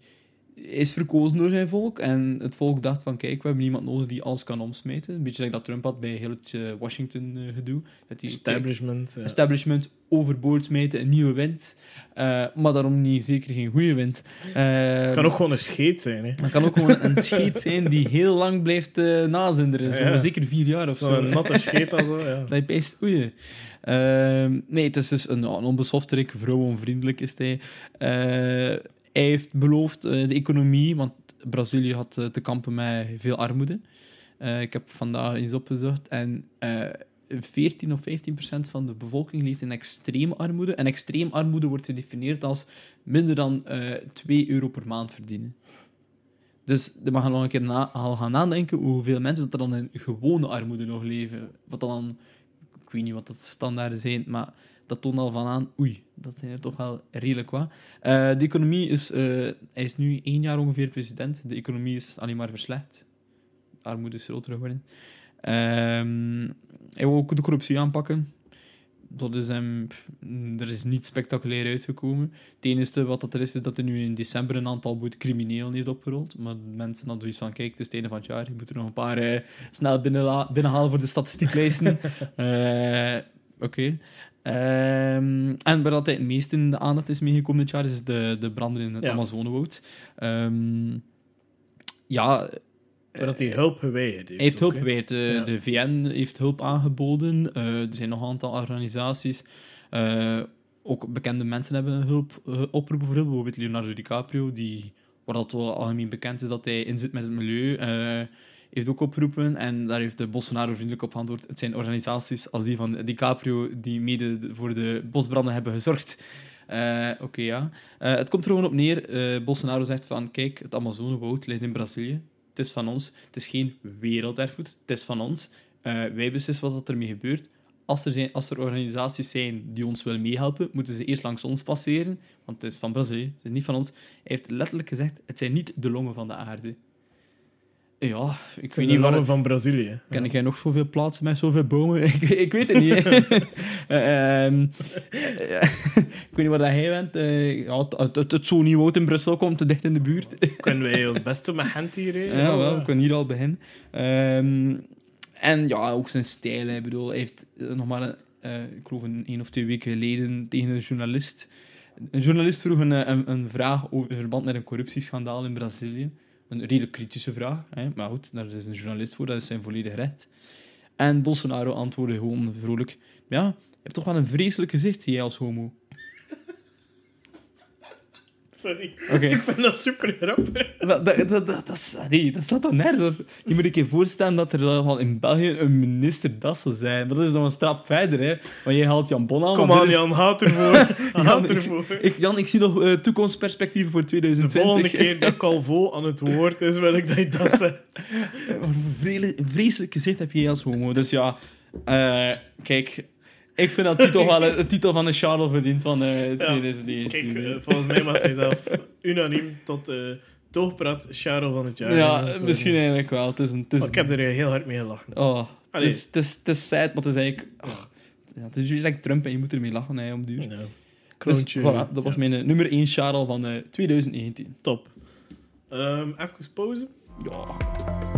A: is verkozen door zijn volk. En het volk dacht van, kijk, we hebben iemand nodig die alles kan omsmijten. Een beetje like dat Trump had bij heel het eh, Washington-gedoe. dat hij
B: Establishment. ja.
A: establishment overboord smijten, een nieuwe wind. Eh, maar daarom niet zeker geen goede wind. Eh,
B: Het kan ook gewoon een scheet zijn. Hè.
A: het kan ook gewoon een scheet zijn die heel lang blijft eh nazinderen. Zo,
B: Ja.
A: Zeker vier jaar of zo.
B: Zo'n natte scheet al zo. Ja.
A: Dat je oei. Ehm, nee, het is dus een, een onbeschofterik, vrouwenvriendelijk is hij. Hij heeft beloofd eh, de economie, want Brazilië had eh, te kampen met veel armoede. Eh, ik heb vandaag eens opgezocht en eh 14 of 15 procent van de bevolking leeft in extreme armoede. En extreem armoede wordt gedefinieerd als minder dan eh 2 euro per maand verdienen. Dus we gaan nog een keer na, al gaan nadenken hoeveel mensen dat er dan in gewone armoede nog leven. Wat dan, ik weet niet wat dat standaarden zijn, maar dat toont al van aan, oei, dat zijn er toch wel redelijk wat. Eh, de economie is, eh, hij is nu één jaar ongeveer president. De economie is alleen maar verslecht. Armoede is groter geworden. Ehm, hij wil ook de corruptie aanpakken. dat is hem, pff, er is niet spectaculair uitgekomen. Het enige wat dat er is, is dat er nu in december een aantal boet criminelen heeft opgerold. Maar mensen hadden zoiets van, kijk, het is het einde van het jaar, je moet er nog een paar eh, snel binnenhalen voor de statistieklijsten. Oké. Ehm, en waar dat het meest in de aandacht is meegekomen dit jaar, is de, de branden in het
B: Ja.
A: Amazonewoud. Ehm, ja,
B: Maar dat hij hulp geweigerd heeft.
A: heeft hulp gewijd. De,
B: Ja.
A: de VN heeft hulp aangeboden. Eh, er zijn nog een aantal organisaties. Eh, ook bekende mensen hebben hulp eh, oproepen voor hulp. Bijvoorbeeld Leonardo DiCaprio, die, waar dat wel algemeen bekend is dat hij inzit met het milieu, eh, heeft ook opgeroepen. En daar heeft de Bolsonaro vriendelijk op geantwoord. Het zijn organisaties als die van DiCaprio die mede de- voor de bosbranden hebben gezorgd. Eh, Oké, ja. Eh, het komt er gewoon op neer. eh, Bolsonaro zegt van, kijk, het Amazonewoud ligt in Brazilië. Het is van ons. Het is geen werelderfgoed. Het is van ons. Wij beslissen wat er ermee gebeurt. Als er, zijn, als er organisaties zijn die ons willen meehelpen, moeten ze eerst langs ons passeren. Want het is van Brazilië. Het is niet van ons. Hij heeft letterlijk gezegd, het zijn niet de longen van de aarde. Ja, ik weet niet waar...
B: van Brazilië.
A: Ken jij nog zoveel plaatsen met zoveel bomen? ik, ik weet het niet. Eh, ehm, eh, ik weet niet waar dat hij bent. Eh, ja, het, het, het, in Brussel komt te dicht in de buurt.
B: Kunnen wij ons best doen met Gent hier?
A: Ja, wel, we kunnen hier al beginnen. Ehm, en ja, ook zijn stijl. Ik bedoel, hij heeft nog maar, een, eh, ik geloof een, één of twee weken geleden tegen een journalist... Een journalist vroeg een, een, een vraag over, in verband met een corruptieschandaal in Brazilië. Een redelijk kritische vraag, hè? maar goed, daar is een journalist voor, dat is zijn volledig recht. En Bolsonaro antwoordde gewoon vrolijk... Ja, je hebt toch wel een vreselijk gezicht, jij als homo.
B: Sorry.
A: Oké.
B: Ik vind dat super grappig.
A: Dat, dat, dat, dat, dat, is- nee, dat staat toch nergens. Je moet keer voorstellen dat er wel in België een minister dat zou zijn. Maar dat is nog een stap verder, hè. Want jij haalt Jan Bon aan.
B: Kom aan,
A: is-
B: Jan, haat ervoor.
A: Jan, ik, Jan, ik zie nog eh, toekomstperspectieven voor
B: De
A: 2020.
B: volgende keer dat Calvo aan het woord is, wil ik dat je dat zegt.
A: Een vreselijk gezicht heb je als homo. Dus ja, eh, kijk... Ik vind dat titel wel een, een titel van een Charles verdient van eh 2019.
B: Kijk, eh, volgens mij mag hij zelf unaniem tot eh toogpraat Charles van het jaar.
A: ja, misschien eigenlijk wel. Het is een... Het is
B: Maar ik heb er heel hard mee gelachen.
A: Oh, het is, het, is, het is sad, maar het is eigenlijk... ach, ja, het is juist like Trump en je moet ermee lachen hè, om duur. Dus,
B: kroontje.
A: voilà, dat was
B: Ja,
A: mijn nummer 1 Charles van eh 2019.
B: Top. Ehm even pauze.
A: Ja.